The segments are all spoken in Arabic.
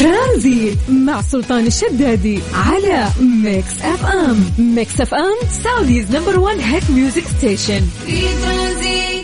ترانزيت مع سلطان الشدادي على Mix FM. Mix FM Saudi's number one hit music station. في ترانزيت.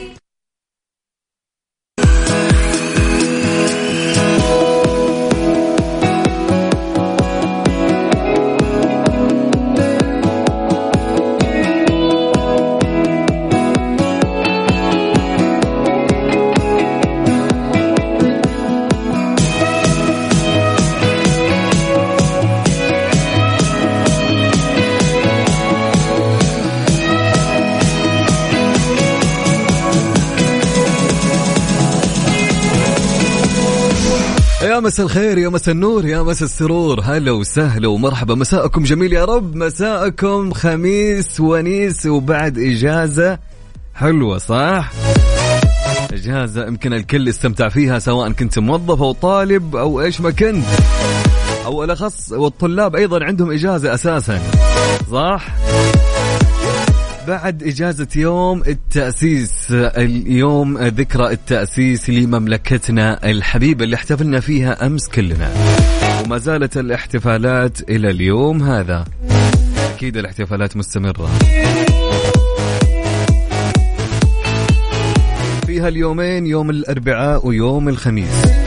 يا مساء الخير يا مساء النور يا مساء السرور هلا وسهلا ومرحبا مساءكم جميل يا رب مساءكم خميس ونيس وبعد إجازة حلوة صح؟ إجازة يمكن الكل استمتع فيها سواء كنت موظف أو طالب أو إيش ما كنت أو الأخص والطلاب أيضا عندهم إجازة أساسا صح؟ بعد إجازة يوم التأسيس اليوم ذكرى التأسيس لمملكتنا الحبيبة اللي احتفلنا فيها أمس كلنا. وما زالت الاحتفالات إلى اليوم هذا. أكيد الاحتفالات مستمرة. فيها اليومين يوم الأربعاء ويوم الخميس.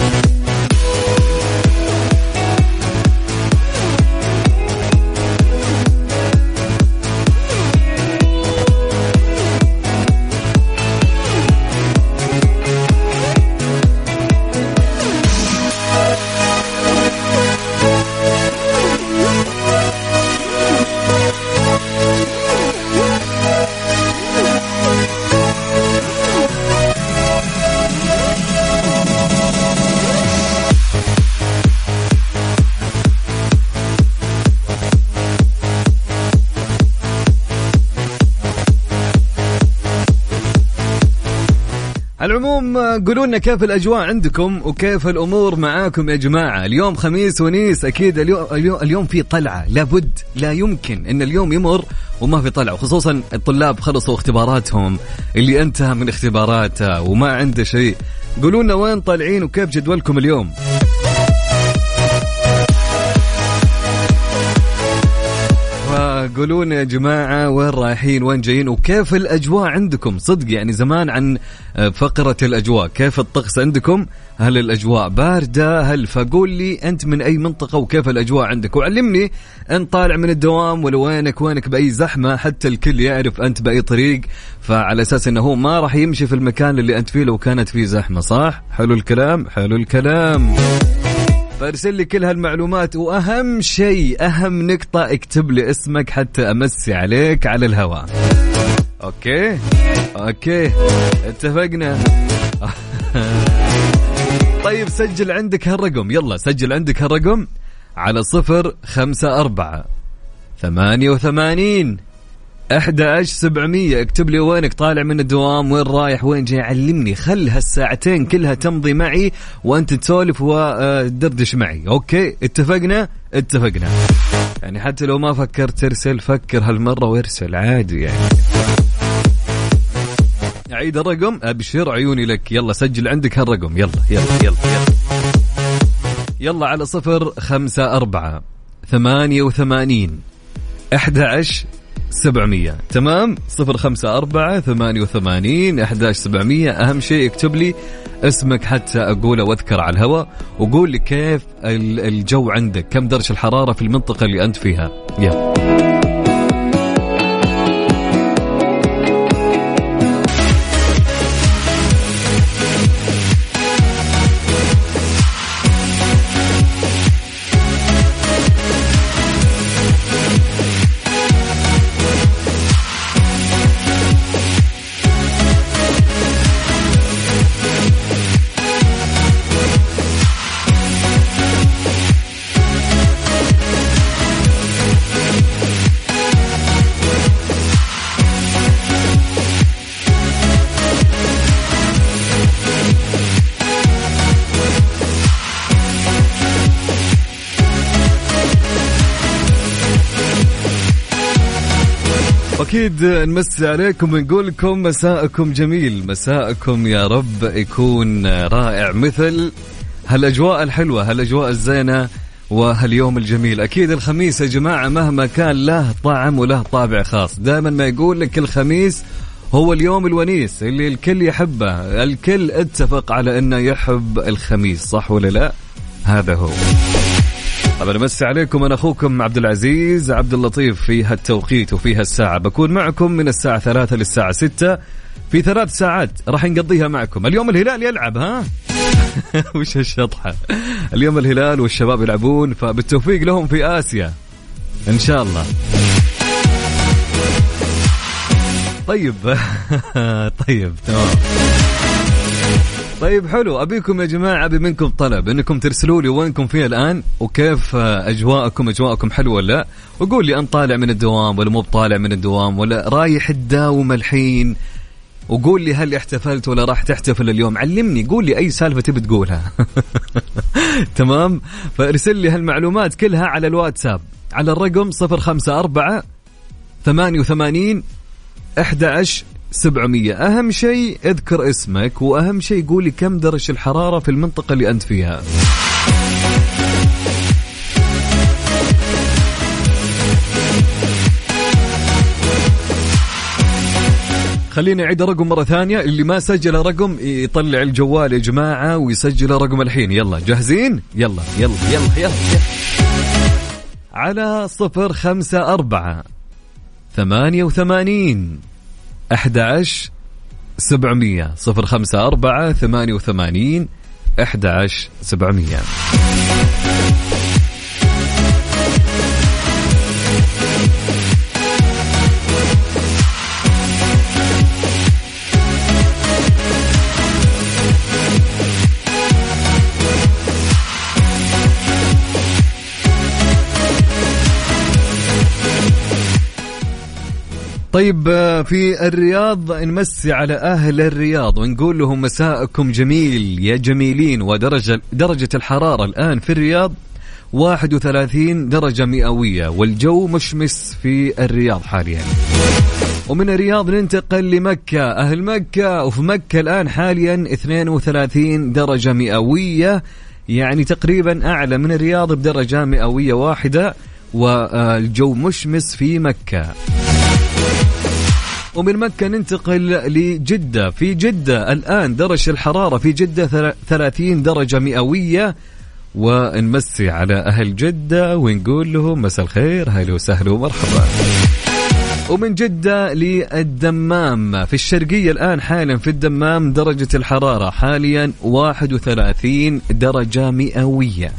العموم قولوا لنا كيف الأجواء عندكم وكيف الأمور معاكم يا جماعة. اليوم خميس ونيس أكيد اليوم اليوم, اليوم في طلعة. لابد لا يمكن إن اليوم يمر وما في طلعة. وخصوصا الطلاب خلصوا اختباراتهم. اللي انتهى من اختباراته وما عنده شيء. قولوا لنا وين طالعين وكيف جدولكم اليوم؟ فقولوا لنا يا جماعة وين رايحين وين جايين وكيف الأجواء عندكم؟ صدق يعني زمان عن فقرة الأجواء كيف الطقس عندكم؟ هل الأجواء باردة؟ هل فقول لي أنت من أي منطقة وكيف الأجواء عندك؟ وعلمني أنت طالع من الدوام ولا وينك؟ وينك بأي زحمة؟ حتى الكل يعرف أنت بأي طريق فعلى أساس أنه هو ما راح يمشي في المكان اللي أنت فيه لو كانت فيه زحمة صح؟ حلو الكلام حلو الكلام. فارسل لي كل هالمعلومات وأهم شيء أهم نقطة اكتب لي اسمك حتى أمسي عليك على الهواء. Okay؟ okay اتفقنا. طيب سجل عندك هالرقم يلا سجل عندك هالرقم على صفر خمسة أربعة ثمانية وثمانين أحد عشر سبعمية. اكتب لي وينك طالع من الدوام وين رايح وين جاي؟ علمني خل هالساعتين كلها تمضي معي وانت تسولف وتدردش معي. Okay اتفقنا؟ اتفقنا. يعني حتى لو ما فكرت ترسل فكر هالمرة وارسل عادي يعني. أعيد الرقم؟ أبشر عيوني لك. يلا سجل عندك هالرقم. يلا يلا يلا يلا. يلا على صفر خمسة أربعة ثمانية وثمانين أحد عشر سبعمية. تمام؟ صفر خمسة أربعة ثمانية وثمانين أحداش سبعمية. أهم شيء اكتب لي اسمك حتى أقوله وأذكر على الهواء. وقول لي كيف ال- الجو عندك كم درجة الحرارة في المنطقة اللي أنت فيها. يلا. واكيد نمسي عليكم ونقول لكم مساءكم جميل. مساءكم يا رب يكون رائع مثل هالأجواء الحلوة هالأجواء الزينة وهاليوم الجميل. أكيد الخميس يا جماعة مهما كان له طعم وله طابع خاص. دائما ما يقول لك الخميس هو اليوم الونيس اللي الكل يحبه. الكل اتفق على إنه يحب الخميس صح ولا لا؟ هذا هو. طبعا أمسي عليكم أنا أخوكم عبد العزيز عبد اللطيف في هالتوقيت وفي هالساعة. بكون معكم من الساعة ثلاثة للساعة ستة. في ثلاث ساعات راح نقضيها معكم. اليوم الهلال يلعب ها؟ وش هالشطحة؟ اليوم الهلال والشباب يلعبون فبالتوفيق لهم في آسيا. إن شاء الله. طيب. طيب تمام. طيب حلو. أبيكم يا جماعة أبي منكم طلب إنكم ترسلوا لي وينكم فيه الآن وكيف أجواءكم أجواءكم حلوة ولا لا؟ وقول لي انت طالع من الدوام ولا مو طالع من الدوام ولا رايح تداوم الحين؟ وقول لي هل احتفلت ولا راح تحتفل اليوم؟ علمني قول لي أي سالفة تبي تقولها. تمام؟ فارسل لي هالمعلومات كلها على الواتساب. على الرقم 054 88 11 700 أهم شيء اذكر اسمك وأهم شيء قولي كم درجة الحرارة في المنطقة اللي أنت فيها. خليني أعيد الرقم مرة ثانية. اللي ما سجل رقم يطلع الجوال يا جماعة ويسجل الرقم الحين. يلا جاهزين؟ يلا يلا يلا يلا, يلا. على صفر خمسة أربعة ثمانية وثمانين 11 700 054 88 11700 طيب آه، في الرياض نمسي على أهل الرياض ونقول لهم مساءكم جميل يا جميلين ودرجة درجة الحرارة الآن في الرياض 31 درجة مئوية والجو مشمس في الرياض حاليا. ومن الرياض ننتقل لمكة أهل مكة وفي مكة الآن حاليا 32 درجة مئوية يعني تقريبا أعلى من الرياض بدرجة مئوية واحدة والجو مشمس في مكة. ومن مكة ننتقل لجدة. في جدة الآن درجة الحرارة في جدة 30 درجة مئوية. ونمسي على أهل جدة ونقول لهم مساء الخير هلا وسهلا ومرحبا. ومن جدة للدمام. في الشرقية الآن حالا في الدمام درجة الحرارة حاليا 31 درجة مئوية.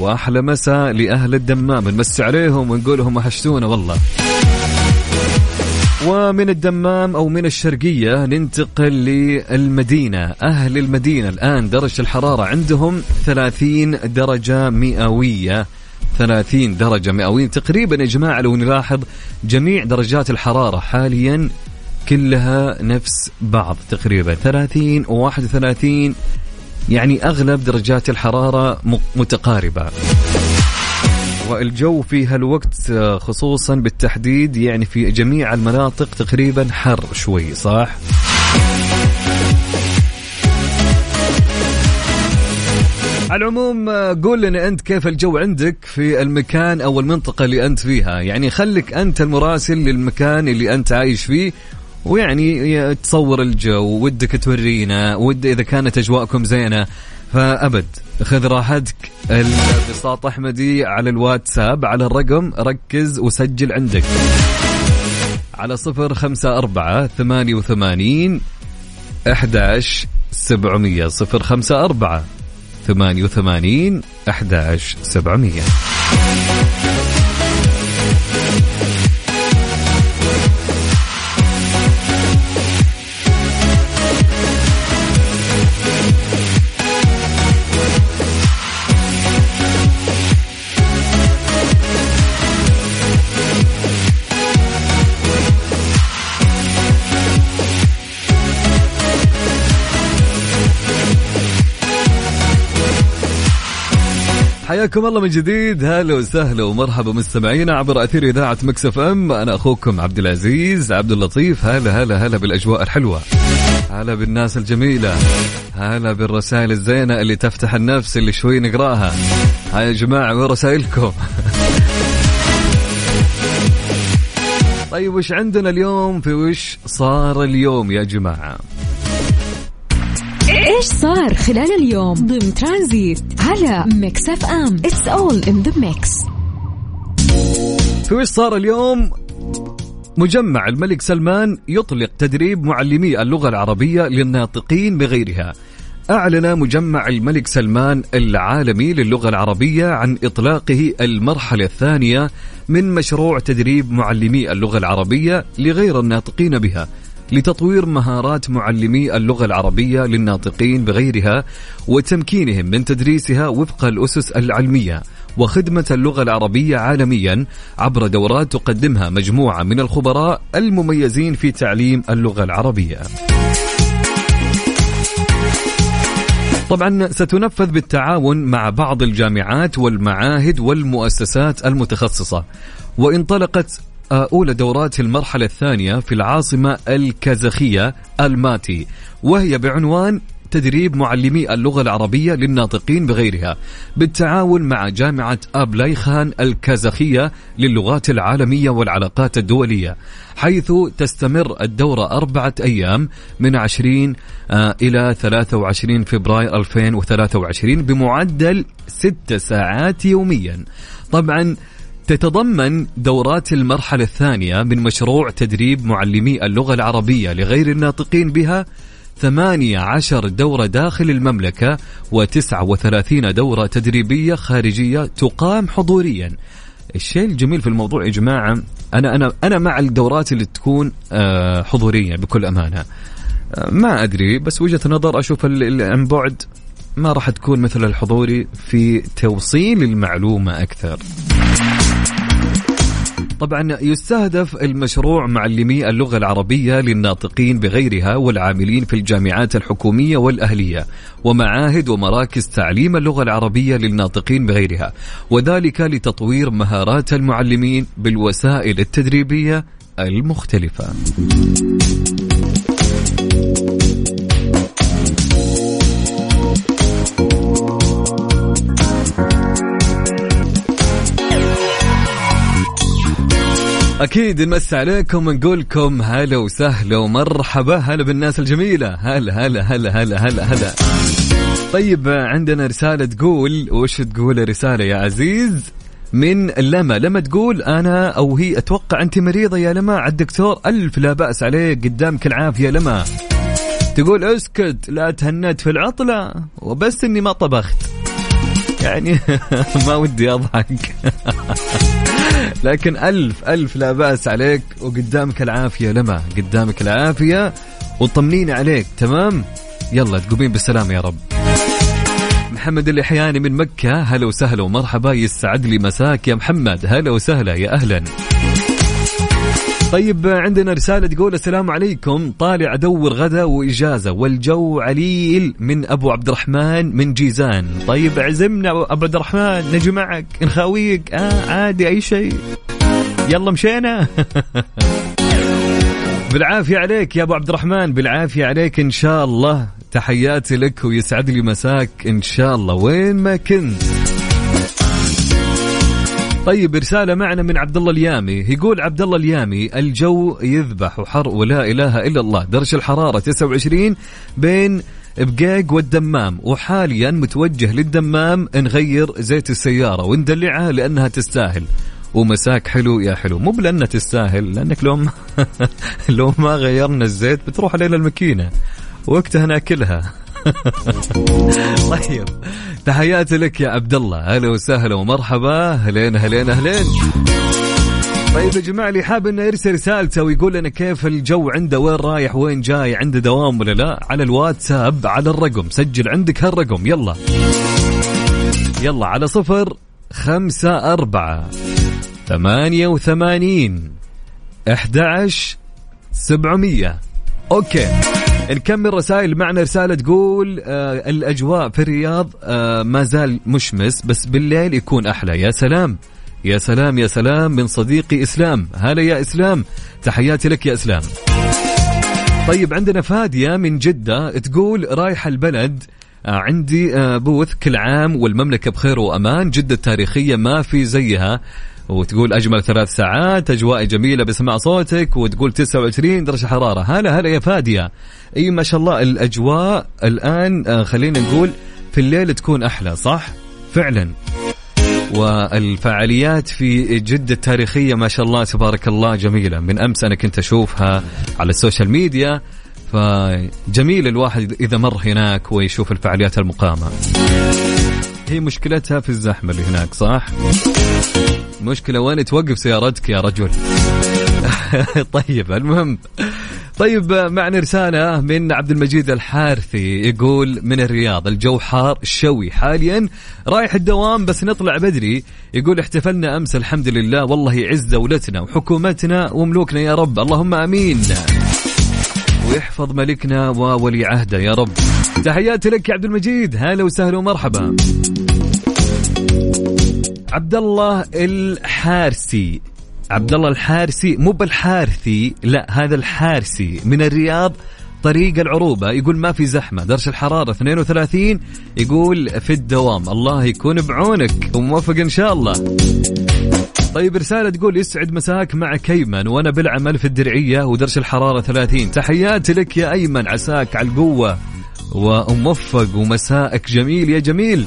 وأحلى مساء لأهل الدمام. نمسي عليهم ونقول لهم وحشتونا والله. ومن الدمام أو من الشرقية ننتقل للمدينة. أهل المدينة الآن درجة الحرارة عندهم 30 درجة مئوية. 30 درجة مئوية. تقريبا يا جماعة لو نلاحظ جميع درجات الحرارة حاليا كلها نفس بعض تقريبا. 30 و 31 يعني أغلب درجات الحرارة متقاربة. والجو في هالوقت آه، خصوصا بالتحديد يعني في جميع المناطق تقريبا حر شوي صح؟ على العموم آه، قول لنا أنت كيف الجو عندك في المكان أو المنطقة اللي أنت فيها يعني خليك أنت المراسل للمكان اللي أنت عايش فيه ويعني تصور الجو ودك تورينا ود إذا كانت أجواءكم زينة فأبد خذ راحتك. البساط أحمدي على الواتساب على الرقم ركز وسجل عندك. على صفر خمسة أربعة ثمانية وثمانين أحداش سبعمية. صفر خمسة أربعة ثمانية وثمانين أحداش سبعمية. حياكم الله من جديد. هلا وسهلا ومرحبا مستمعينا عبر أثير إذاعة مكسف إم. أنا أخوكم عبد العزيز عبد اللطيف. هلا هلا هلا بالأجواء الحلوة. هلا بالناس الجميلة. هلا بالرسائل الزينة اللي تفتح النفس اللي شوي نقرأها. هاي يا جماعة وين رسائلكم؟ طيب وش عندنا اليوم؟ في وش صار اليوم يا جماعة؟ إيش صار خلال اليوم؟ ضمن ترانزيت على Mix FM. It's all in the mix في وش صار اليوم؟ مجمع الملك سلمان يطلق تدريب معلمي اللغة العربية للناطقين بغيرها. أعلن مجمع الملك سلمان العالمي للغة العربية عن إطلاقه المرحلة الثانية من مشروع تدريب معلمي اللغة العربية لغير الناطقين بها. لتطوير مهارات معلمي اللغة العربية للناطقين بغيرها وتمكينهم من تدريسها وفق الأسس العلمية وخدمة اللغة العربية عالميا عبر دورات تقدمها مجموعة من الخبراء المميزين في تعليم اللغة العربية. طبعا ستنفذ بالتعاون مع بعض الجامعات والمعاهد والمؤسسات المتخصصة وانطلقت أولى دورات المرحلة الثانية في العاصمة الكازاخية الماتي. وهي بعنوان تدريب معلمي اللغة العربية للناطقين بغيرها بالتعاون مع جامعة أبلايخان الكازاخية للغات العالمية والعلاقات الدولية حيث تستمر الدورة أربعة أيام من 20 آه، إلى 23 فبراير 2023 بمعدل 6 ساعات يوميا. طبعا تتضمن دورات المرحلة الثانية من مشروع تدريب معلمي اللغة العربية لغير الناطقين بها ثمانية عشر دورة داخل المملكة وتسعة وثلاثين دورة تدريبية خارجية تقام حضوريا. الشيء الجميل في الموضوع يا جماعة أنا أنا أنا مع الدورات اللي تكون آه، حضورية بكل أمانة. آه، ما أدري بس وجهة نظر أشوف عن بعد ما راح تكون مثل الحضوري في توصيل المعلومة أكثر. طبعا يستهدف المشروع معلمي اللغة العربية للناطقين بغيرها والعاملين في الجامعات الحكومية والأهلية ومعاهد ومراكز تعليم اللغة العربية للناطقين بغيرها وذلك لتطوير مهارات المعلمين بالوسائل التدريبية المختلفة. أكيد نمس عليكم ونقول لكم هلا وسهلا ومرحبا. هلا بالناس الجميلة. هلا هلا هلا هلا هلا هلا. طيب عندنا رسالة تقول وش تقول الرسالة يا عزيز؟ من لما لما تقول أنا أو هي أتوقع أنت مريضة يا لما. على الدكتور ألف لا بأس عليك قدامك العافية لما. تقول اسكت لا تهنت في العطلة وبس إني ما طبخت. يعني ما ودي أضحك. لكن ألف ألف لا بأس عليك وقدامك العافية لما؟ قدامك العافية وطمنين عليك تمام؟ يلا تقومين بالسلام يا رب. محمد الإحياني من مكة هلا وسهلا ومرحبا يسعد لي مساك يا محمد هلا وسهلا يا أهلا. طيب عندنا رسالة تقول السلام عليكم. طالع أدور غدا وإجازة والجو عليل من أبو عبد الرحمن من جيزان. طيب عزمنا أبو عبد الرحمن نجي معك نخاويك. آه عادي أي شيء. يلا مشينا. بالعافية عليك يا أبو عبد الرحمن بالعافية عليك إن شاء الله. تحياتي لك ويسعد لي مساك إن شاء الله. وين ما كنت. طيب رسالة معنا من عبد الله اليامي. يقول عبد الله اليامي الجو يذبح وحر ولا إله إلا الله. درجة الحرارة 29 بين بقيق والدمام. وحاليا متوجه للدمام نغير زيت السيارة. وندلعها لأنها تستاهل. ومساك حلو يا حلو. مو بلأنها تستاهل لأنك لو ما لو ما غيرنا الزيت بتروح علينا الماكينة. وقتها نأكلها. طيب. تحياتي لك يا عبد الله أهلا وسهلا ومرحبا. أهلين أهلين أهلين. طيب يا جماعة اللي حاب إنه يرسل رسالته ويقول لنا كيف الجو عنده وين رايح وين جاي عنده دوام ولا لا على الواتساب على الرقم. سجل عندك هالرقم. يلا. يلا على صفر خمسة أربعة ثمانية وثمانين أحد سبعمية. أوكي. نكمل رسائل معنا رسالة تقول آه الأجواء في الرياض آه ما زال مشمس بس بالليل يكون أحلى. يا سلام يا سلام يا سلام من صديقي إسلام. هلا يا إسلام تحياتي لك يا إسلام. طيب عندنا فادية من جدة تقول رايحة البلد آه، عندي آه، بوث كل عام والمملكة بخير وأمان جدة تاريخية ما في زيها. وتقول أجمل ثلاث ساعات أجواء جميلة بسمع صوتك وتقول 29 درجة حرارة. هلا هلا يا فادية. أي ما شاء الله الأجواء الآن آه، خلينا نقول في الليل تكون أحلى صح؟ فعلا. والفعاليات في جدة التاريخية ما شاء الله تبارك الله جميلة. من أمس أنا كنت أشوفها على ال social media فجميل الواحد إذا مر هناك ويشوف الفعاليات المقامة. هي مشكلتها في الزحمة اللي هناك صح؟ مشكلة وين توقف سيارتك يا رجل؟ طيب المهم. طيب معنا رسالة من عبد المجيد الحارثي يقول من الرياض الجو حار شوي. حاليا رايح الدوام بس نطلع بدري. يقول احتفلنا أمس الحمد لله. والله يعز دولتنا وحكومتنا وملوكنا يا رب. اللهم أمين. ويحفظ ملكنا وولي عهده يا رب. تحياتي لك يا عبد المجيد. هلا وسهلا ومرحبا. عبد الله الحارسي. عبد الله الحارسي مو بالحارثي لا هذا الحارسي من الرياض طريق العروبة. يقول ما في زحمة درجة الحرارة 32 يقول في الدوام. الله يكون بعونك وموفق إن شاء الله. طيب رسالة تقول يسعد مساك مع كيمن وأنا بالعمل في الدرعية ودرجة الحرارة 30 تحياتي لك يا أيمن عساك على القوة. وموفق ومساءك جميل يا جميل.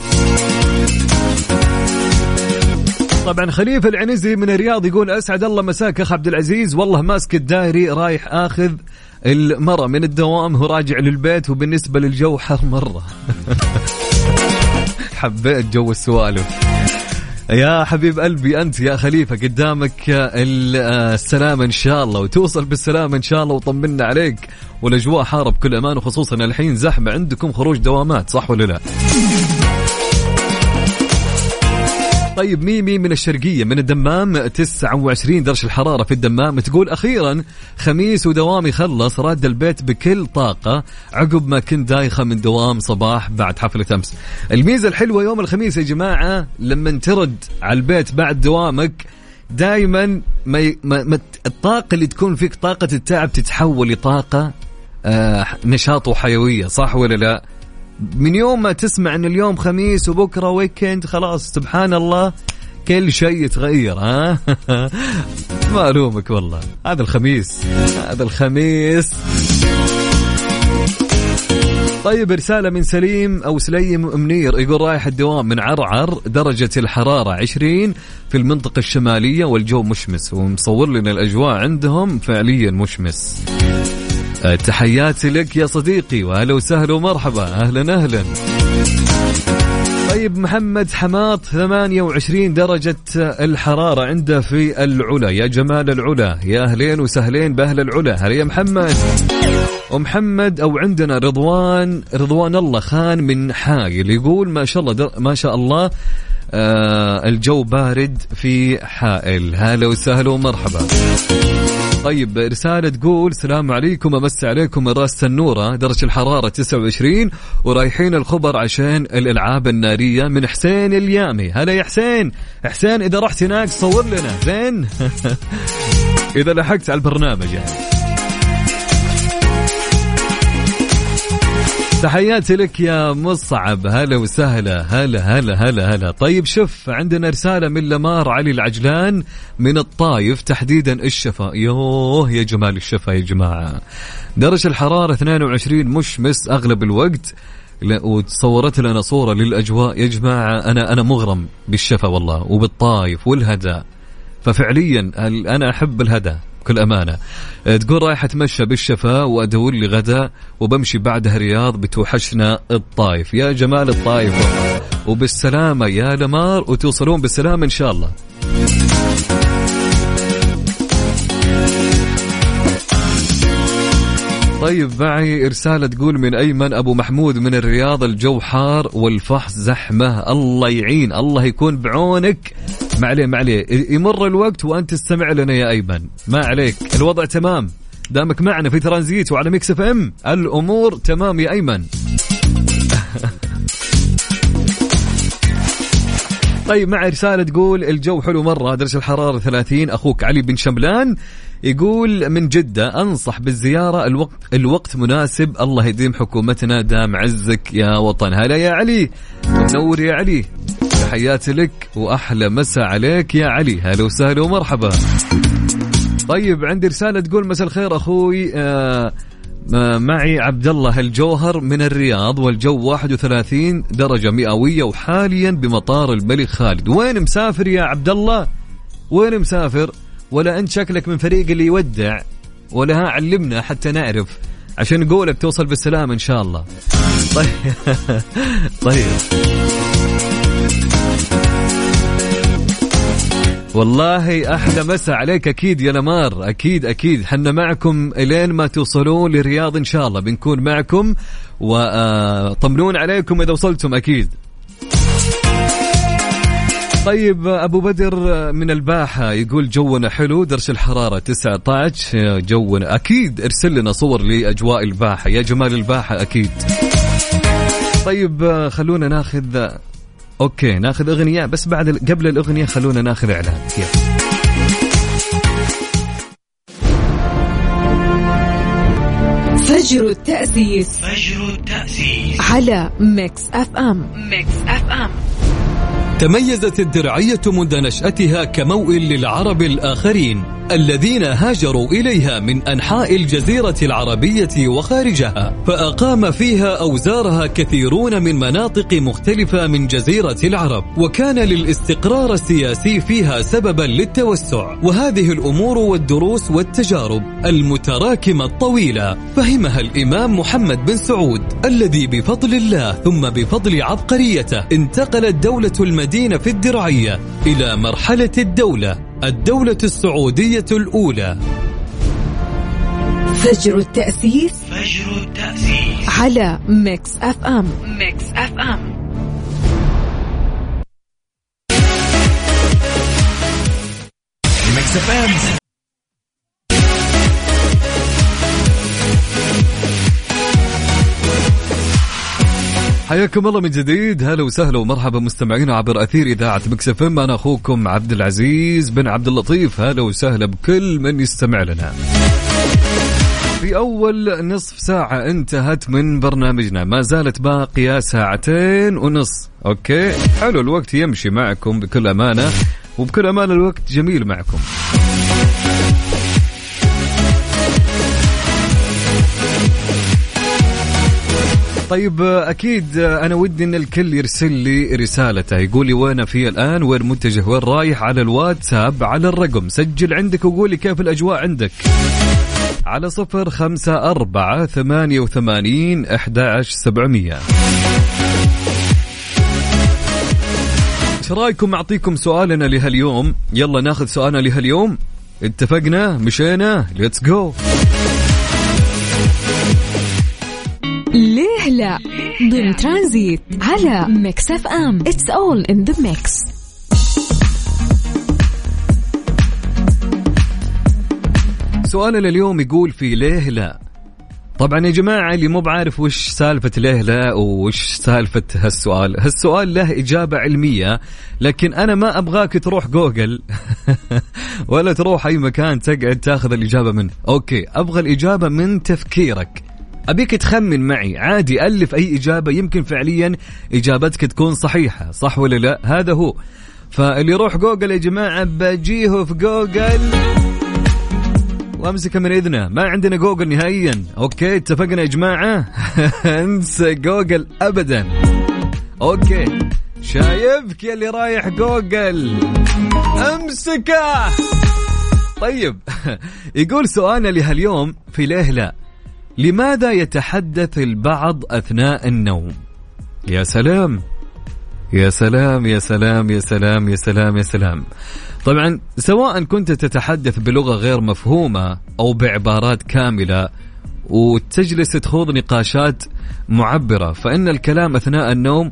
طبعا خليفة العنزي من الرياض يقول أسعد الله مساك أخ عبد العزيز والله ماسك الدائري رايح آخذ المرة من الدوام هو راجع للبيت وبالنسبة للجو حر مرة. حبيت جو السوالف. يا حبيب قلبي أنت يا خليفة قدامك السلامه إن شاء الله وتوصل بالسلامه إن شاء الله وطمنا عليك والأجواء حاره بكل أمان وخصوصا الحين زحمة عندكم خروج دوامات صح ولا لا؟ طيب ميمي من الشرقية من الدمام 29 درجة الحرارة في الدمام تقول أخيرا خميس ودوامي خلص راد البيت بكل طاقة عقب ما كنت دايخة من دوام صباح بعد حفلة أمس الميزة الحلوة يوم الخميس يا جماعة لما ترد على البيت بعد دوامك دائما ما, ما, ما الطاقة اللي تكون فيك طاقة التعب تتحول لطاقة آه نشاط وحيوية صح ولا لا؟ من يوم ما تسمع إن اليوم خميس وبكرة ويكند خلاص سبحان الله كل شيء يتغير ها؟ ما ألومك والله. هذا الخميس. هذا الخميس. طيب رسالة من سليم أو سليم منير يقول رايح الدوام من عرعر درجة الحرارة 20 في المنطقة الشمالية والجو مشمس ومصور لنا الأجواء عندهم فعليا مشمس. تحياتي لك يا صديقي وأهلا وسهلا ومرحبا. أهلا أهلا. طيب محمد حماط 28 درجة الحرارة عنده في العلا. يا جمال العلا يا أهلين وسهلين بأهل العلا. هلا يا محمد. ومحمد أو عندنا رضوان رضوان الله خان من حايل يقول ما شاء الله ما شاء الله آه الجو بارد في حائل. هلا وسهلا ومرحبا. طيب رسالة تقول السلام عليكم أمسي عليكم من راس تنورة درجة الحرارة 29 ورايحين الخبر عشان الألعاب النارية من حسين اليامي. هلا يا حسين. حسين إذا رحت هناك صور لنا. زين. إذا لحقت على البرنامج يعني. تحياتي لك يا مصعب. هلا وسهلا هلا هلا هلا هلا. طيب شوف عندنا رسالة من لمار علي العجلان من الطايف تحديدا الشفا. يوه يا جمال الشفا يا جماعة. درجة الحرارة 22 مشمس أغلب الوقت. وتصورت لنا صورة للأجواء. يا جماعة أنا أنا مغرم بالشفا والله وبالطايف والهدى ففعليا أنا أحب الهدى بكل أمانة. آه، تقول رايح أتمشى بالشفا وأدور لي غدا وبمشي بعدها رياض بتوحشنا الطايف. يا جمال الطايف وبالسلامة يا لمار وتوصلون بالسلامة إن شاء الله. طيب معي رسالة تقول من أيمن أبو محمود من الرياض الجو حار والفحص زحمة. الله يعين الله يكون بعونك. ما عليه ما عليه. يمر الوقت وأنت تستمع لنا يا أيمن. ما عليك الوضع تمام. دامك معنا في ترانزيت وعلى Mix FM الأمور تمام يا أيمن. طيب مع رسالة تقول الجو حلو مرة درجة الحرارة 30 أخوك علي بن شملان يقول من جدة أنصح بالزيارة الوقت الوقت مناسب الله يديم حكومتنا دام عزك يا وطن. هلا يا علي منور يا علي. تحياتي لك وأحلى مسا عليك يا علي. هلا وسهلا ومرحبا. طيب عندي رسالة تقول مساء الخير أخوي آه آه، معي عبد الله الجوهر من الرياض والجو 31 درجة مئوية وحاليا بمطار الملك خالد. وين مسافر يا عبد الله وين مسافر؟ ولا أنت شكلك من فريق اللي يودع ولا ها علمنا حتى نعرف. عشان نقولك توصل بالسلامة إن شاء الله. طيب. طيب. والله أحلى مسا عليك أكيد يا نمار. أكيد أكيد. حنا معكم إلين ما توصلون للرياض إن شاء الله. بنكون معكم وطمنون عليكم إذا وصلتم أكيد. طيب أبو بدر من الباحة يقول جونا حلو درجه الحرارة 19 جونا أكيد ارسل لنا صور لأجواء الباحة. يا جمال الباحة أكيد. طيب خلونا ناخذ okay ناخذ أغنية بس بعد قبل الأغنية خلونا ناخذ إعلان. يلا. فجر التأسيس فجر التأسيس على Mix F M. Mix FM. تميزت الدرعية منذ نشأتها كموئل للعرب الآخرين الذين هاجروا إليها من أنحاء الجزيرة العربية وخارجها. فأقام فيها أوزارها كثيرون من مناطق مختلفة من جزيرة العرب وكان للاستقرار السياسي فيها سببا للتوسع. وهذه الأمور والدروس والتجارب المتراكمة الطويلة فهمها الإمام محمد بن سعود الذي بفضل الله ثم بفضل عبقريته انتقلت دولة المدينة في الدرعية إلى مرحلة الدولة الدولة السعودية الأولى. فجر التأسيس فجر التأسيس على ميكس أف أم. ميكس أف أم. ميكس أف أم. حياكم الله من جديد. هلا وسهلا ومرحبا مستمعينا عبر أثير إذاعة مكس إف إم. أنا أخوكم عبد العزيز بن عبد اللطيف. هلا وسهلا بكل من يستمع لنا. في أول نصف ساعة انتهت من برنامجنا. ما زالت باقية ساعتين ونص. أوكي؟ حلو الوقت يمشي معكم بكل أمانة. وبكل أمانة الوقت جميل معكم. طيب أكيد أنا ودي إن الكل يرسل لي رسالته. يقول لي وين في الآن؟ وين متجه؟ وين رايح؟ على الواتساب على الرقم. سجل عندك وقول لي كيف الأجواء عندك. على صفر خمسة أربعة ثمانية وثمانين أحد سبعمية. إيش رأيكم؟ أعطيكم سؤالنا لهاليوم. يلا ناخذ سؤالنا لهاليوم. اتفقنا؟ مشينا؟ let's go لا ضمن ترانزيت على ميكس أف أم. it's all in the mix سؤالنا اليوم يقول في ليه لا طبعا يا جماعة اللي مو بعارف وش سالفة ليه لا وش سالفة هالسؤال. هالسؤال له إجابة علمية لكن أنا ما أبغاك تروح جوجل ولا تروح أي مكان تقعد تاخذ الإجابة منه. أوكي أبغى الإجابة من تفكيرك. أبيك تخمن معي عادي ألف أي إجابة يمكن فعليا إجابتك تكون صحيحة صح ولا لا؟ هذا هو. فاللي يروح جوجل يا جماعة بجيه في جوجل. وأمسك من إذنه. ما عندنا جوجل نهائيا. أوكي اتفقنا يا جماعة؟ انسى جوجل ابدا. okay. شايفك يا اللي رايح جوجل. أمسكه. طيب يقول سؤالنا لهاليوم في ليه لا؟ لماذا يتحدث البعض أثناء النوم؟ يا سلام يا سلام يا سلام يا سلام يا سلام يا سلام. طبعا سواء كنت تتحدث بلغة غير مفهومة أو بعبارات كاملة وتجلس تخوض نقاشات معبرة فإن الكلام أثناء النوم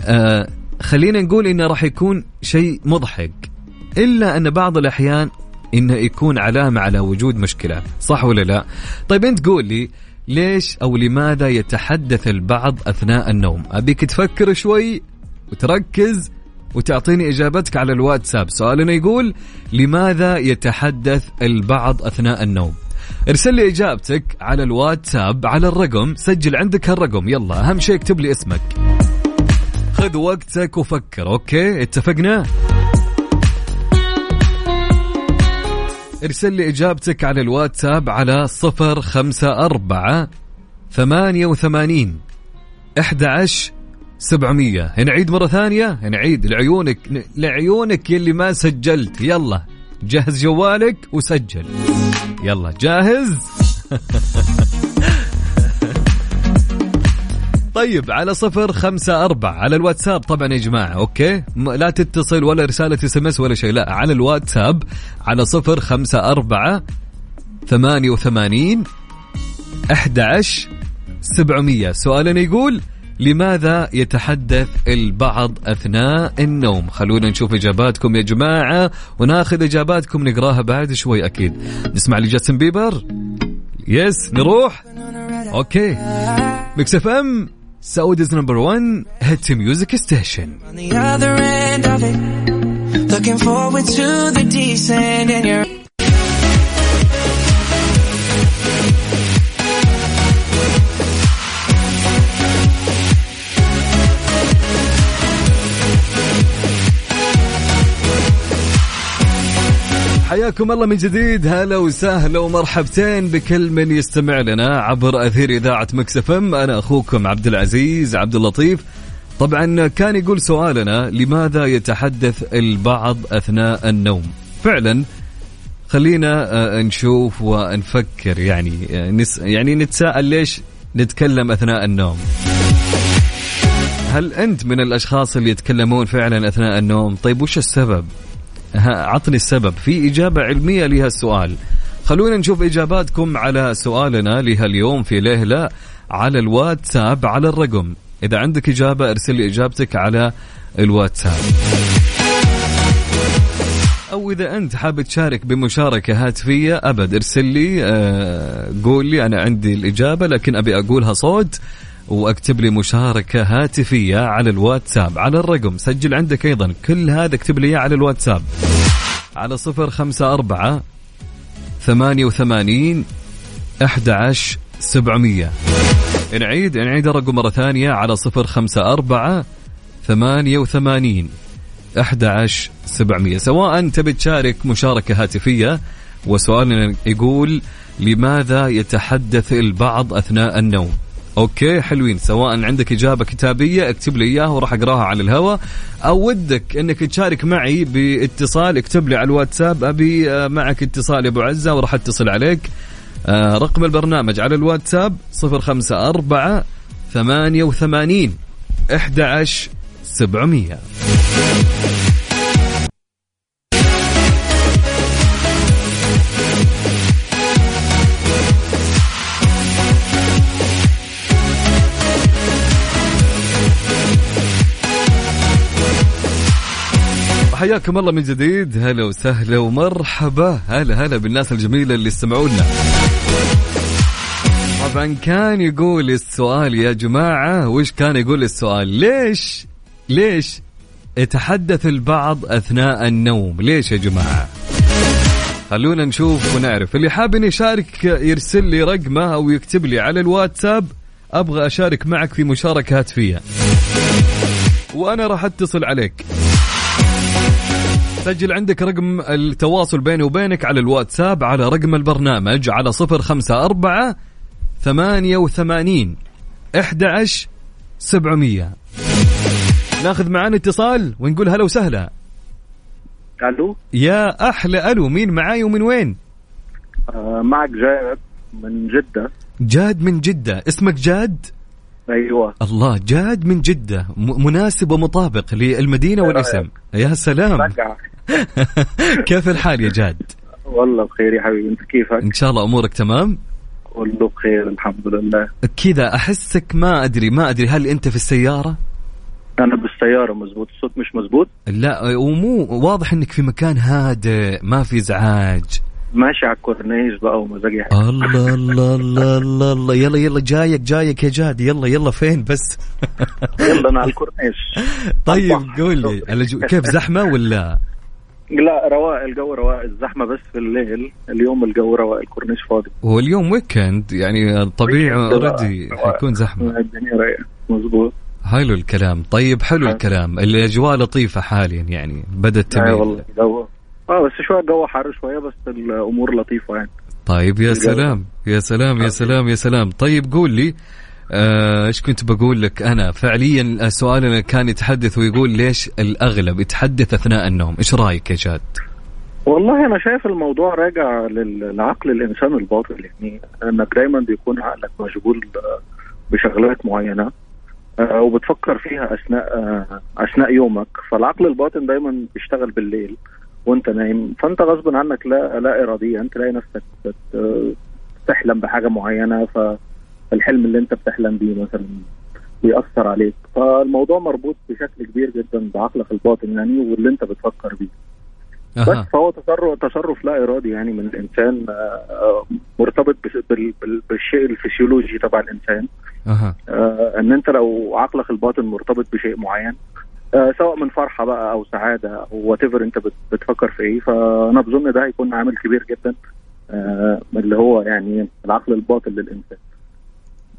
آه خلينا نقول إنه راح يكون شيء مضحك. إلا أن بعض الأحيان انه يكون علامة على وجود مشكلة صح ولا لا؟ طيب أنت قول لي ليش أو لماذا يتحدث البعض أثناء النوم؟ أبيك تفكر شوي وتركز وتعطيني إجابتك على الواتساب. سؤالنا يقول لماذا يتحدث البعض أثناء النوم؟ ارسل لي إجابتك على الواتساب على الرقم سجل عندك هالرقم يلا أهم شيء اكتب لي اسمك. خذ وقتك وفكر أوكي؟ اتفقنا؟ ارسل لي إجابتك على الواتساب على صفر خمسة أربعة ثمانية وثمانين أحد عشر سبعمية. نعيد مرة ثانية؟ نعيد. لعيونك لعيونك يلي ما سجلت. يلا جهز جوالك وسجل. يلا جاهز؟ طيب على صفر خمسة أربعة على الواتساب. طبعا يا جماعة okay؟ لا تتصل ولا رسالة SMS ولا شيء لا على الواتساب على صفر خمسة أربعة ثمانية وثمانين أحد عشر سبعمية سؤالنا يقول لماذا يتحدث البعض أثناء النوم؟ خلونا نشوف إجاباتكم يا جماعة وناخذ إجاباتكم نقراها بعد شوي أكيد. نسمع لجاستن بيبر؟ yes نروح؟ okay. ميكس إف إم؟ سعوديز نمبر 1 هيت ميوزك ستيشن on the other end of it. Looking forward to the descent and you're حياكم الله من جديد. هلا وسهلا ومرحبتين بكل من يستمع لنا عبر أثير إذاعة مكس إف إم. أنا أخوكم عبد العزيز عبد اللطيف. طبعا كان يقول سؤالنا لماذا يتحدث البعض أثناء النوم؟ فعلا خلينا آه، نشوف ونفكر يعني آه، نس يعني نتساءل ليش نتكلم أثناء النوم؟ هل أنت من الأشخاص اللي يتكلمون فعلا أثناء النوم؟ طيب وش السبب؟ عطني السبب. في إجابة علمية لها السؤال. خلونا نشوف إجاباتكم على سؤالنا لها اليوم في ليه لا على الواتساب على الرقم. إذا عندك إجابة ارسل لي إجابتك على الواتساب. أو إذا أنت حاب تشارك بمشاركة هاتفية أبد ارسل لي آه قول لي أنا عندي الإجابة لكن أبي أقولها صوت. واكتب لي مشاركة هاتفية على الواتساب. على الرقم سجل عندك أيضا. كل هذا اكتب لي على الواتساب. على صفر خمسة أربعة ثمانية وثمانين أحد عشر سبعمية. نعيد نعيد الرقم مرة ثانية على صفر خمسة أربعة ثمانية وثمانين أحد عشر سبعمية. سواء تبي تشارك مشاركة هاتفية وسؤالنا يقول لماذا يتحدث البعض أثناء النوم؟ أوكي حلوين. سواء عندك إجابة كتابية اكتب لي إياها وراح أقراها على الهواء أو ودك إنك تشارك معي باتصال اكتب لي على الواتساب أبي آه، معك اتصال يا أبو عزة وراح أتصل عليك. آه، رقم البرنامج على الواتساب 054 88 11 حياكم الله من جديد. هلا وسهلا ومرحبا. هلا هلا بالناس الجميلة اللي استمعوا لنا طبعا كان يقول السؤال يا جماعة وش كان يقول السؤال؟ ليش ليش يتحدث البعض أثناء النوم؟ ليش يا جماعة؟ خلونا نشوف ونعرف. اللي حاب يشارك يرسل لي رقمه أو يكتب لي على الواتساب أبغى أشارك معك في مشاركة هاتفية. وأنا راح أتصل عليك. سجل عندك رقم التواصل بيني وبينك على الواتساب على رقم البرنامج على صفر خمسة أربعة ثمانية وثمانين أحد عشر سبعمية. ناخذ معانا اتصال ونقول هلا وسهلا. ألو؟ يا أحلى ألو مين معاي ومن وين؟ آه معك جاد من جدة. جاد من جدة. اسمك جاد؟ أيوه. الله جاد من جدة م- مناسب ومطابق للمدينة والاسم. يا سلام. كيف الحال يا جاد؟ والله بخير يا حبيبي. أنت كيفك؟ إن شاء الله أمورك تمام؟ كله بخير الحمد لله. كذا أحسك ما أدري ما أدري هل أنت في السيارة؟ أنا بالسيارة مزبوط. الصوت مش مزبوط؟ لا ومو واضح إنك في مكان هادئ ما في إزعاج. ماشي على الكورنيش بقى ومزاجي حلو. الله الله الله الله الله. يلا يلا جايك جايك يا جاد. يلا يلا فين بس؟ يلا أنا على الكورنيش. طيب. قول لي. كيف زحمة ولا؟ لا رواق الجو رواق الزحمة بس في الليل. اليوم الجو رواق الكورنيش فاضي. هو اليوم weekend يعني طبيعي already حيكون زحمة. الدنيا رايقة. مظبوط. حلو الكلام. طيب حلو الكلام. الأجواء لطيفة حاليا يعني بدأت اي تميل. والله جو آه بس شوية الجو حر شوية بس الأمور لطيفة يعني. طيب يا. سلام يا سلام يا سلام يا سلام. طيب قول لي آه، إيش كنت بقول لك أنا؟ فعليا سؤالنا كان يتحدث ويقول ليش الأغلب يتحدث أثناء النوم؟ إيش رأيك يا جاد؟ والله أنا شايف الموضوع راجع لل- لعقل الإنسان الباطن يعني إنك دايما بيكون عقلك مشغول آه، بشغلات معينة آه، وبتفكر فيها أثناء آه، أثناء يومك. فالعقل الباطن دايما بيشتغل بالليل. وانت نايم فانت غصب عنك لا لا اراديا تلاقي نفسك بت- بتحلم بحاجة معينة فالحلم اللي انت بتحلم بيه مثلا بيأثر عليك. فالموضوع مربوط بشكل كبير جدا بعقلك الباطن يعني واللي انت بتفكر بيه. بس أها فهو تصرف تصرف لا إرادي يعني من الإنسان آه، آه، مرتبط بس- بال- بال- بالشيء الفسيولوجي تبع الإنسان. آه، إن انت لو عقلك الباطن مرتبط بشيء معين سواء من فرحة بقى أو سعادة أو what أنت بت- بتفكر في إيه فأنا بظن ده هيكون عامل كبير جدا آه، اللي هو يعني العقل الباطن للإنسان.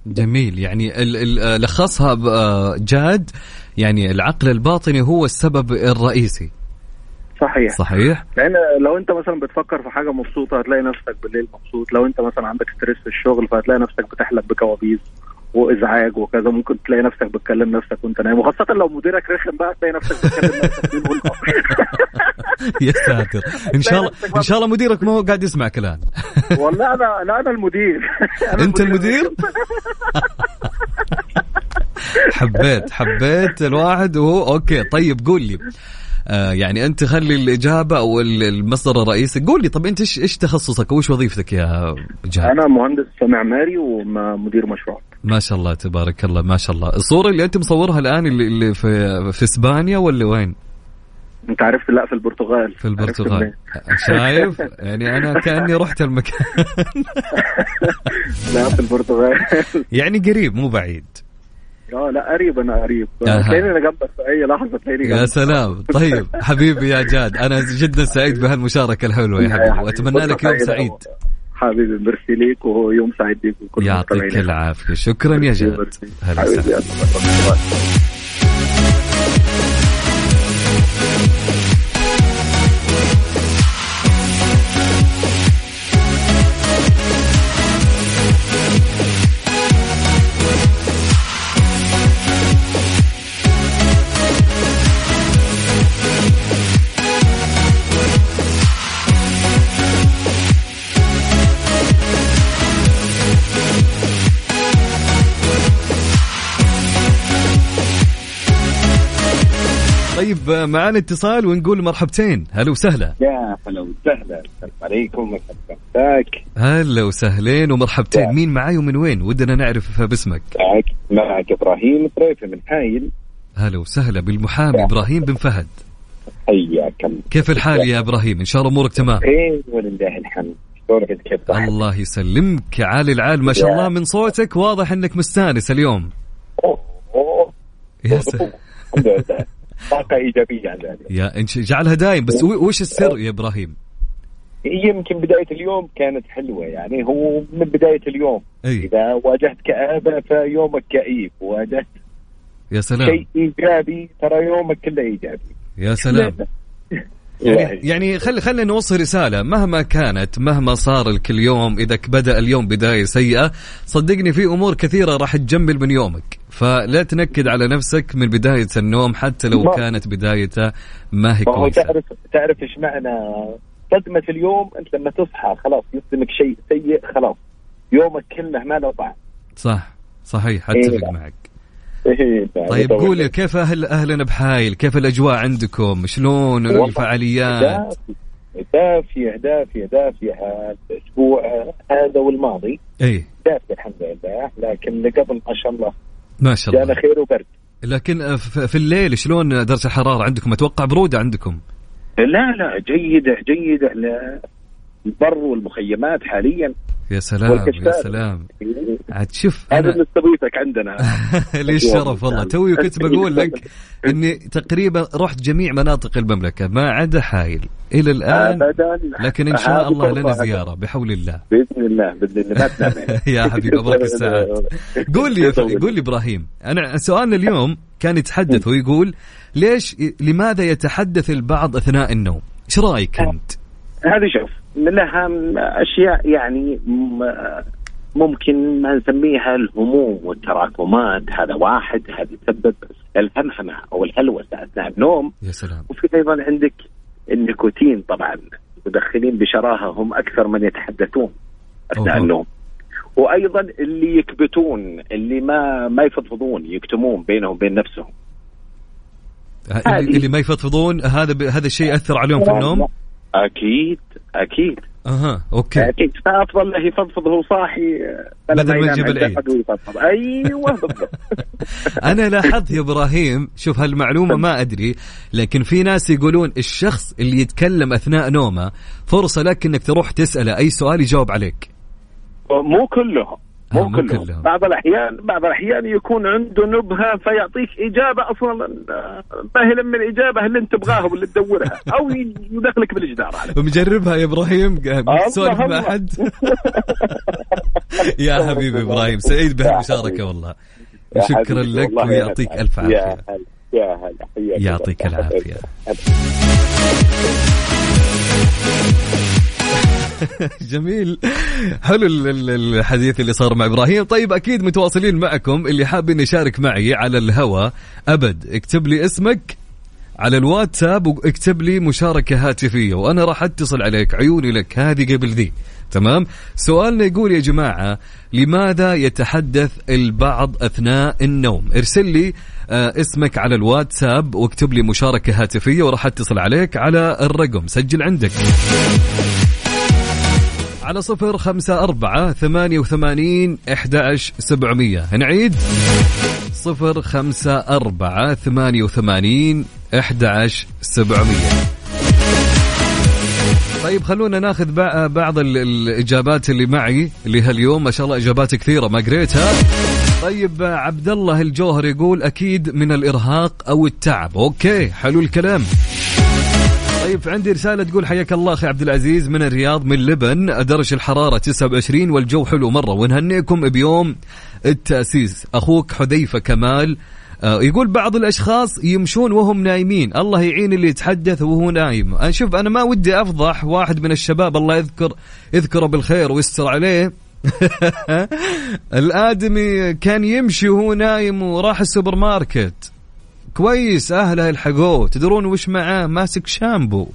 جميل. يعني آه، لخصها آه، جاد يعني العقل الباطني هو السبب الرئيسي. صحيح. صحيح؟ لأن لو أنت مثلا بتفكر في حاجة مبسوطة هتلاقي نفسك بالليل مبسوط. لو أنت مثلا عندك stress في الشغل فهتلاقي نفسك بتحلم بكوابيس. وإزعاج وكذا ممكن تلاقي نفسك بتكلم نفسك وأنت نايم. وخاصة لو مديرك رخم بقى تلاقي نفسك بتكلم نفسك. يا ساتر. إن شاء الله إن شاء الله مديرك ما هو قاعد يسمع كلام والله أنا لا أنا المدير. أنا أنت المدير. حبيت حبيت الواحد وهو أوكي طيب قول لي. آه يعني أنت خلي الإجابة أو ال- المصدر الرئيسي. قول لي طب أنت إيش إيش تخصصك؟ أو إيش وظيفتك يا جاد أنا مهندس معماري ومدير مشروع. ما شاء الله تبارك الله ما شاء الله. الصورة اللي أنت مصورها الآن اللي, اللي في في إسبانيا ولا وين؟ أنت عرفت لا في البرتغال. في البرتغال؟ شايف؟ يعني أنا كأني رحت المكان. لا في البرتغال. يعني قريب مو بعيد. آه لا قريب أنا قريب. تلاقيني أنا جنبك في أي لحظة تلاقيني يا سلام. طيب حبيبي يا جاد أنا جدا سعيد بهالمشاركة الحلوة يا حبيبي. وأتمنى لك يوم سعيد. حبيبي ميرسي ليك ويوم سعيد ليك وكل يعطيك. العافية شكرا يا جاد. هلا وسهلا معانا اتصال ونقول مرحبتين. هلا وسهلا. يا هلا وسهلا. السلام عليكم. مساك هلا وسهلين ومرحبتين. مين معاي ومن وين؟ ودنا نعرف باسمك. معك معك إبراهيم طريفة من حايل. هلا وسهلا بالمحامي إبراهيم بن فهد. حياك كيف الحال يا إبراهيم؟ إن شاء الله أمورك تمام. خير ولله الحمد؟ الله يسلمك. عالي العال. ما شاء الله من صوتك. واضح إنك مستانس اليوم. يا سلام. طاقة إيجابية عن ذلك يا انت جعلها دايم. بس وش السر يا إبراهيم؟ يمكن بداية اليوم كانت حلوة يعني. هو من بداية اليوم. أي. إذا واجهت كآبة فيومك كئيب. واجهت يا سلام. شيء إيجابي ترى يومك كله إيجابي. يا سلام. يعني يعني خلي خلينا نوصل رسالة. مهما كانت مهما صار لك اليوم إذا بدأ اليوم بداية سيئة صدقني في أمور كثيرة راح تجمل من يومك. فلا تنكد على نفسك من بداية النوم حتى لو ما- كانت بدايته ما هي ما كويسة. تعرف تعرف إيش معنى؟ صدمة اليوم أنت لما تصحى خلاص يصدمك شيء سيء خلاص. يومك كله ما له طعم. صح صحيح إيه أتفق لا. معك. إيه، طيب. قولي كيف أهل أهلنا بحايل؟ كيف الأجواء عندكم؟ شلون الفعاليات؟ دافية دافية دافية. دافية هذا والماضي إيه. دافية الحمد لله. لكن قبل ما شاء الله ما شاء جانا الله خير وبرد. لكن آه، في الليل شلون درجه الحرارة عندكم؟ أتوقع برودة عندكم. لا لا جيدة جيدة. البر والمخيمات حاليا يا سلام يا. سلام عاد شوف هذا أنا نستضيفك عندنا لي الشرف والله توي كنت بقول لك إني تقريبا رحت جميع مناطق المملكة ما عدا حايل إلى الآن ابدا لكن إن شاء الله لنا. زيارة بحول الله بإذن الله بإذن الله. يا حبيبي ابراك الساعات قول لي قول لي إبراهيم أنا سؤالنا اليوم كان يتحدث ويقول ليش لماذا يتحدث البعض أثناء النوم؟ إيش رأيك أنت؟ هذه شوف لها أشياء يعني ممكن ما نسميها الهموم والتراكمات هذا واحد هذا يسبب الهمهمة أو الهلوسة أثناء النوم. يا سلام. وفي أيضا عندك النيكوتين طبعا مدخنين بشراهة هم أكثر من يتحدثون أثناء أوه. النوم. وأيضا اللي يكبتون اللي ما ما يفضفضون يكتمون بينهم وبين نفسهم. اللي, اللي ما يفضفضون هذا ب... هذا الشيء يأثر عليهم في النوم؟ أكيد أكيد. أها أوكي. أكيد. فافضل له يفضفض وهو صاحي بدل ما يجيب العيد. أيوه بالضبط. أنا لاحظت يا إبراهيم شوف هالمعلومة ما أدري لكن في ناس يقولون الشخص اللي يتكلم أثناء نومه فرصة لك إنك تروح تسأله أي سؤال يجاوب عليك. مو كلهم. مو مو كلهم. بعض الاحيان بعض الأحيان يكون عنده نبهة فيعطيك إجابة أصلا آه، ما هي لما الإجابة اللي أنت تبغاها واللي تدورها أو يدخلك بالجدار على مجربها يا إبراهيم. تسولف مع. أحد. يا حبيبي إبراهيم سعيد بهالمشاركة والله. شكرا لك ويعطيك الف. عافية. يا هلا. يعطيك. العافية. جميل. حلو ال- ال- الحديث اللي صار مع إبراهيم. طيب أكيد متواصلين معكم. اللي حاب إنه يشارك معي على الهوا أبد اكتب لي اسمك على الواتساب واكتب لي مشاركة هاتفية وأنا راح أتصل عليك عيوني لك هذه قبل ذي. تمام؟ سؤالنا يقول يا جماعة لماذا يتحدث البعض أثناء النوم؟ ارسل لي آه اسمك على الواتساب واكتب لي مشاركة هاتفية وراح أتصل عليك على الرقم. سجل عندك. على صفر خمسة أربعة ثمانية وثمانين إحدى سبعمية. نعيد. صفر خمسة أربعة ثمانية وثمانين إحدى سبعمية. طيب خلونا ناخذ بع- بعض ال- الإجابات اللي معي اللي هاليوم. ما شاء الله إجابات كثيرة ما قريتها. طيب عبد الله الجوهر يقول أكيد من الإرهاق أو التعب. أوكي حلو الكلام. طيب عندي رسالة تقول حياك الله أخي عبد العزيز من الرياض من لبن. درجة الحرارة 29 والجو حلو مرة. ونهنئكم بيوم التأسيس. أخوك حذيفة كمال آه، يقول بعض الأشخاص يمشون وهم نايمين. الله يعين اللي يتحدث وهو نايم. أنا شوف أنا ما ودي أفضح واحد من الشباب الله يذكر يذكره بالخير ويستر عليه. الآدمي كان يمشي وهو نايم وراح السوبر ماركت كويس اهله يلحقوه تدرون وش معاه؟ ماسك شامبو.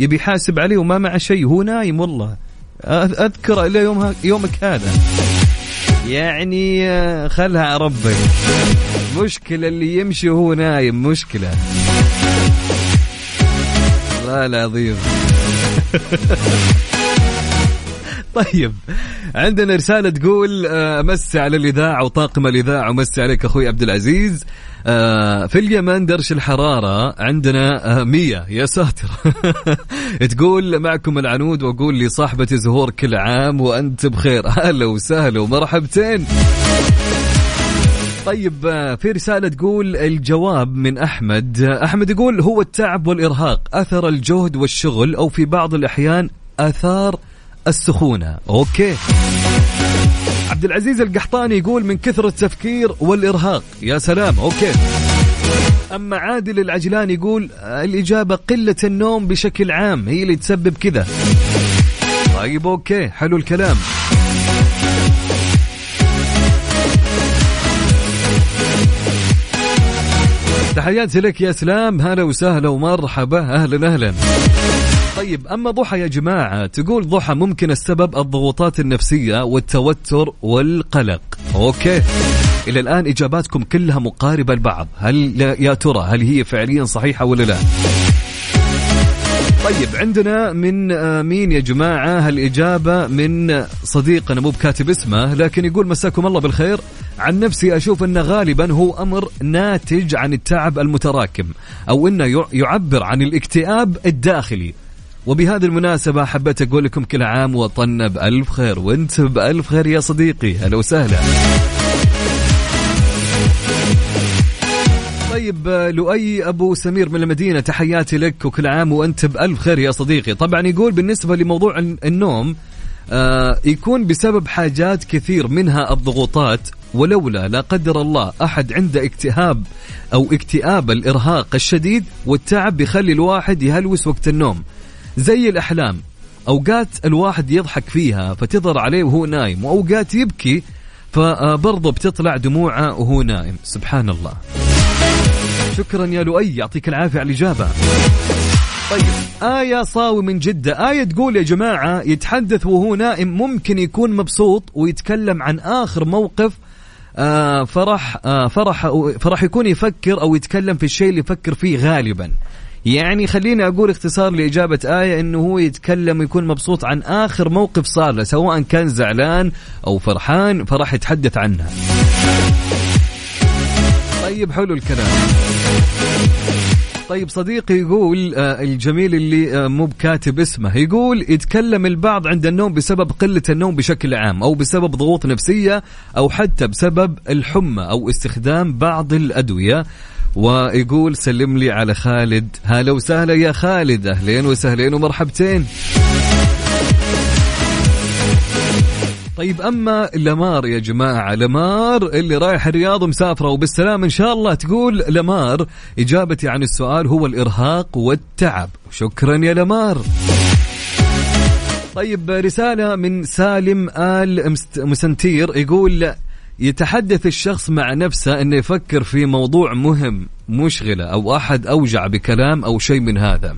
يبي يحاسب عليه وما معه شيء. هو نايم والله. أ- أذكر إلى يوم يومك هذا. يعني آه، خلها على ربك مشكلة اللي يمشي وهو نايم مشكلة. لا العظيم. طيب. عندنا رسالة تقول آه، مسي على الإذاعة وطاقم الإذاعة ومسي عليك أخوي عبد العزيز. في اليمن درش الحرارة عندنا آه، مية. يا ساتر. تقول معكم العنود وأقول لي صاحبتي زهور كل عام وأنت بخير. أهلا وسهلا ومرحبتين. طيب آه، في رسالة تقول الجواب من أحمد. آه، أحمد يقول هو التعب والإرهاق أثر الجهد والشغل أو في بعض الأحيان أثار السخونة. okay. عبد العزيز القحطاني يقول من كثرة التفكير والإرهاق. يا سلام okay. أما عادل العجلان يقول الإجابة قلة النوم بشكل عام هي اللي تسبب كذا. طيب okay حلو الكلام. تحياتي لك يا اسلام هلا وسهلا ومرحبا أهلا أهلا. طيب أما ضحى يا جماعة تقول ضحى ممكن السبب الضغوطات النفسية والتوتر والقلق. أوكي. إلى الآن إجاباتكم كلها مقاربة لبعض هل يا ترى هل هي فعليا صحيحة ولا لا؟ طيب عندنا من آه، مين يا جماعة؟ هالإجابة من صديقنا مو بكاتب اسمه لكن يقول مساكم الله بالخير. عن نفسي أشوف أنه غالبا هو أمر ناتج عن التعب المتراكم أو أنه يع- يعبر عن الاكتئاب الداخلي. وبهذه المناسبة حبيت أقول لكم كل عام وطن بألف خير وأنت بألف خير يا صديقي. هلا وسهلا. طيب لؤي أبو سمير من المدينة تحياتي لك وكل عام وأنت بألف خير يا صديقي. طبعا يقول بالنسبة لموضوع الن- النوم آه يكون بسبب حاجات كثير منها الضغوطات ولولا لا قدر الله أحد عنده اكتئاب أو اكتئاب الإرهاق الشديد والتعب بيخلي الواحد يهلوس وقت النوم. زي الأحلام. أوقات الواحد يضحك فيها فتظهر عليه وهو نايم وأوقات يبكي فبرضه بتطلع دموعه وهو نايم. سبحان الله. شكرا يا لؤي يعطيك العافية على الإجابة. طيب آية صاوي من جدة. آية تقول يا جماعة يتحدث وهو نائم ممكن يكون مبسوط ويتكلم عن آخر موقف آه فرح آه فرح فرح يكون يفكر أو يتكلم في الشيء اللي يفكر فيه غالبا. يعني خليني أقول اختصار لإجابة آية أنه هو يتكلم ويكون مبسوط عن آخر موقف صار له سواء كان زعلان أو فرحان فراح يتحدث عنها. طيب حلو الكلام. طيب صديقي يقول آه، الجميل اللي آه، مو بكاتب اسمه يقول يتكلم البعض عند النوم بسبب قلة النوم بشكل عام أو بسبب ضغوط نفسية أو حتى بسبب الحمى أو استخدام بعض الأدوية. ويقول سلم لي على خالد. هلا وسهلا يا خالد. أهلين وسهلين ومرحبتين. طيب أما لمار يا جماعة لمار اللي رايح الرياض مسافرة وبالسلام إن شاء الله تقول لمار إجابتي عن السؤال هو الإرهاق والتعب. شكرا يا لمار. طيب رسالة من سالم آل مسنتير يقول يتحدث الشخص مع نفسه إنه يفكر في موضوع مهم مشغله أو أحد أوجع بكلام أو شيء من هذا.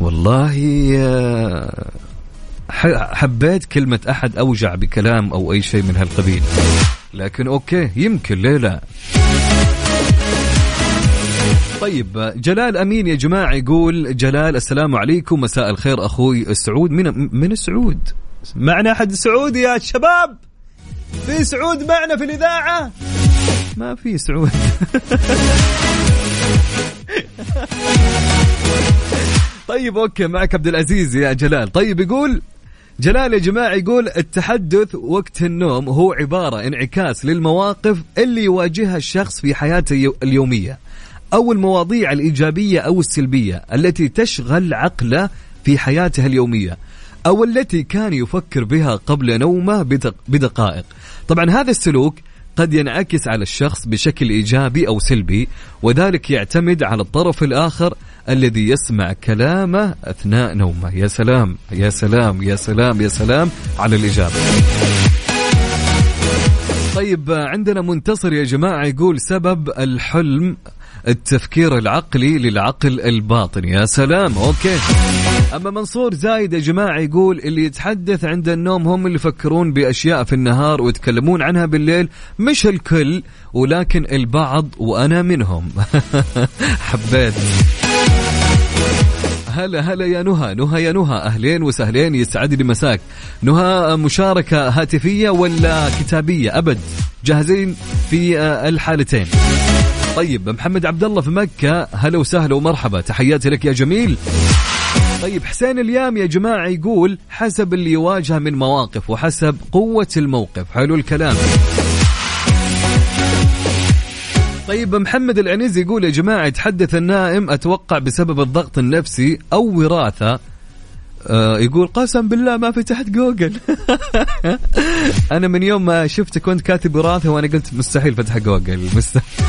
والله آه، حبيت كلمة أحد أوجع بكلام أو أي شيء من هالقبيل. لكن أوكي يمكن ليه لا؟ طيب جلال أمين يا جماعة يقول جلال السلام عليكم مساء الخير أخوي السعود من من السعود معنا أحد سعودي يا شباب؟ في سعود معنا في الإذاعة؟ ما في سعود. طيب okay معك عبد العزيز يا جلال. طيب يقول جلال يا جماعة يقول التحدث وقت النوم هو عبارة انعكاس للمواقف اللي يواجهها الشخص في حياته اليو- اليومية أو المواضيع الإيجابية أو السلبية التي تشغل عقله في حياته اليومية أو التي كان يفكر بها قبل نومه بدق- بدقائق. طبعا هذا السلوك قد ينعكس على الشخص بشكل إيجابي أو سلبي وذلك يعتمد على الطرف الآخر الذي يسمع كلامه أثناء نومه. يا سلام يا سلام يا سلام يا سلام على الإجابة. طيب عندنا منتصر يا جماعة يقول سبب الحلم التفكير العقلي للعقل الباطني يا سلام. أوكي. أما منصور زايد يا جماعة يقول اللي يتحدث عند النوم هم اللي يفكرون بأشياء في النهار ويتكلمون عنها بالليل. مش الكل ولكن البعض وأنا منهم. حبيت. هلا هلا يا نهى. نهى يا نهى. أهلين وسهلين. يسعد لي مساك. نهى مشاركة هاتفية ولا كتابية؟ أبد. جاهزين في آه، الحالتين. طيب محمد عبد الله في مكة هلا وسهلا ومرحبا. تحياتي لك يا جميل. طيب حسين اليام يا جماعة يقول حسب اللي يواجهه من مواقف وحسب قوة الموقف. حلو الكلام. طيب محمد العنيزي يقول يا جماعة يتحدث النائم أتوقع بسبب الضغط النفسي أو وراثة. يقول قسم بالله ما فتحت جوجل. أنا من يوم ما شفتك كنت كاتب وراثة وأنا قلت مستحيل فتح جوجل مستحيل.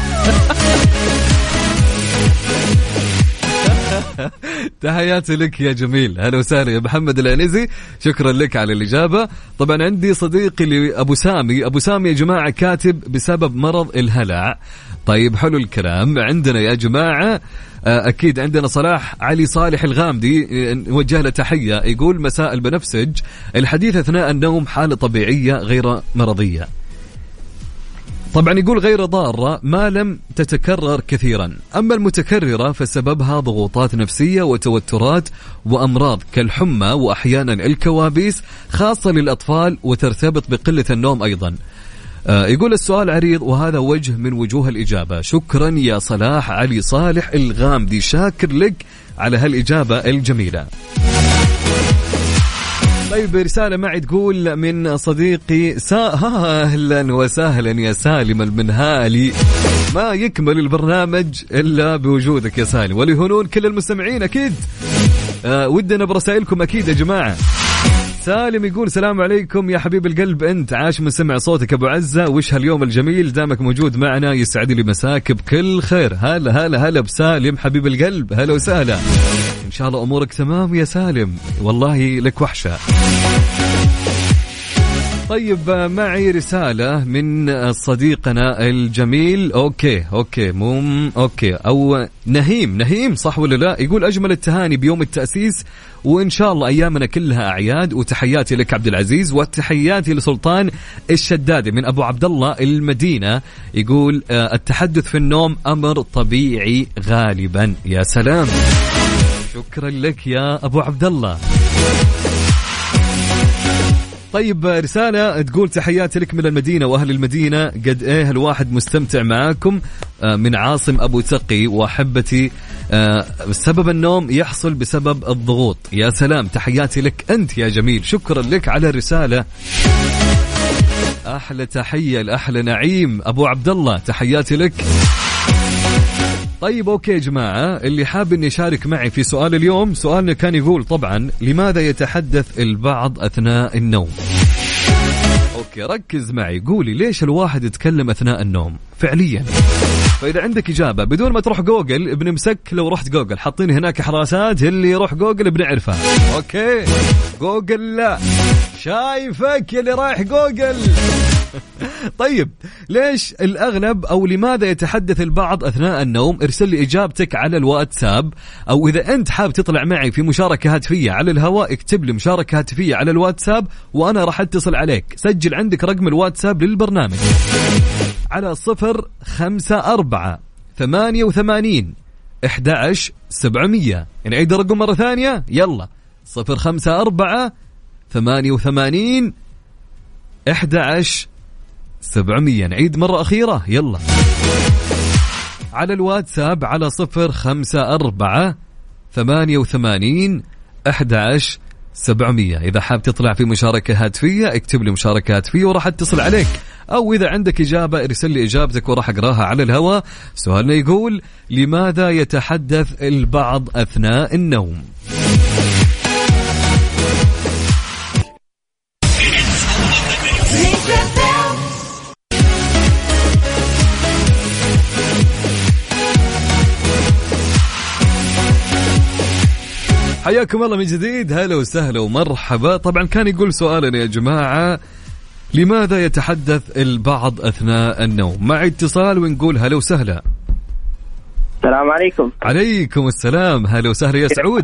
تحياتي لك يا جميل. هلا وسهلا يا محمد العنزي. شكرا لك على الإجابة. طبعا عندي صديقي أبو سامي. أبو سامي يا جماعة كاتب بسبب مرض الهلع. طيب حلو الكلام. عندنا يا جماعة آه، أكيد عندنا صلاح علي صالح الغامدي آه، نوجه له تحية. يقول مساء البنفسج. الحديث أثناء النوم حالة طبيعية غير مرضية. طبعا يقول غير ضارة ما لم تتكرر كثيرا. أما المتكررة فسببها ضغوطات نفسية وتوترات وأمراض كالحمى وأحيانا الكوابيس خاصة للأطفال وترتبط بقلة النوم أيضا. يقول السؤال عريض وهذا وجه من وجوه الإجابة. شكرا يا صلاح علي صالح الغامدي شاكر لك على هالإجابة الجميلة. طيب رسالة معي تقول من صديقي سا أهلا وسهلا يا سالم المنهالي ما يكمل البرنامج إلا بوجودك يا سالم. وليهونون كل المستمعين أكيد. آه ودنا برسائلكم أكيد يا جماعة. سالم يقول سلام عليكم يا حبيب القلب. انت عاش من سمع صوتك أبو عزة. وش هاليوم الجميل؟ دامك موجود معنا يسعد لي مساك بكل خير. هلا هلا هلا بسالم حبيب القلب. هلا وسهلا. إن شاء الله أمورك تمام يا سالم. والله لك وحشة. طيب معي رسالة من صديقنا الجميل. okay okay مو okay. أو نهيم نهيم صح ولا لا؟ يقول أجمل التهاني بيوم التأسيس وإن شاء الله أيامنا كلها أعياد. وتحياتي لك عبد العزيز وتحياتي لسلطان الشدادي من أبو عبد الله المدينة. يقول آه، التحدث في النوم أمر طبيعي غالبا. يا سلام. شكرا لك يا أبو عبد الله. طيب رسالة تقول تحياتي لك من المدينة وأهل المدينة. قد إيه الواحد مستمتع معاكم؟ آه، من عاصم أبو تقي وأحبتي. آه، سبب النوم يحصل بسبب الضغوط. يا سلام تحياتي لك أنت يا جميل. شكرا لك على الرسالة. أحلى تحية لأحلى نعيم. أبو عبد الله تحياتي لك. طيب okay يا جماعة اللي حاب اني يشارك معي في سؤال اليوم سؤالنا كان يقول طبعا لماذا يتحدث البعض أثناء النوم؟ أوكي ركز معي قولي ليش الواحد يتكلم أثناء النوم؟ فعليا. فإذا عندك إجابة بدون ما تروح جوجل بنمسك لو رحت جوجل حاطين هناك حراسات اللي يروح جوجل بنعرفها okay؟ جوجل لا. شايفك اللي رايح جوجل. طيب ليش الاغلب أو لماذا يتحدث البعض أثناء النوم؟ ارسل لي إجابتك على الواتساب أو إذا أنت حاب تطلع معي في مشاركة هاتفية على الهواء اكتب لي مشاركة هاتفية على الواتساب وأنا راح أتصل عليك. سجل عندك رقم الواتساب للبرنامج. على صفر خمسة أربعة ثمانية وثمانين عشر سبعمية. نعيد الرقم مرة ثانية؟ يلا. صفر خمسة أربعة ثمانية وثمانين إحدى عشر سبعمية. نعيد مرة أخيرة. يلا. على الواتساب على صفر خمسة أربعة ثمانية وثمانين أحد سبعمية. إذا حاب تطلع في مشاركة هاتفية اكتب لي مشاركة هاتفية وراح اتصل عليك. أو إذا عندك إجابة ارسل لي إجابتك وراح أقراها على الهواء. سؤالنا يقول لماذا يتحدث البعض أثناء النوم؟ حياكم الله من جديد. هلا وسهلا ومرحبا. طبعا كان يقول سؤالنا يا جماعة لماذا يتحدث البعض أثناء النوم؟ مع اتصال ونقول هلا وسهلا. السلام عليكم. عليكم السلام. هلا وسهلا يا سعود.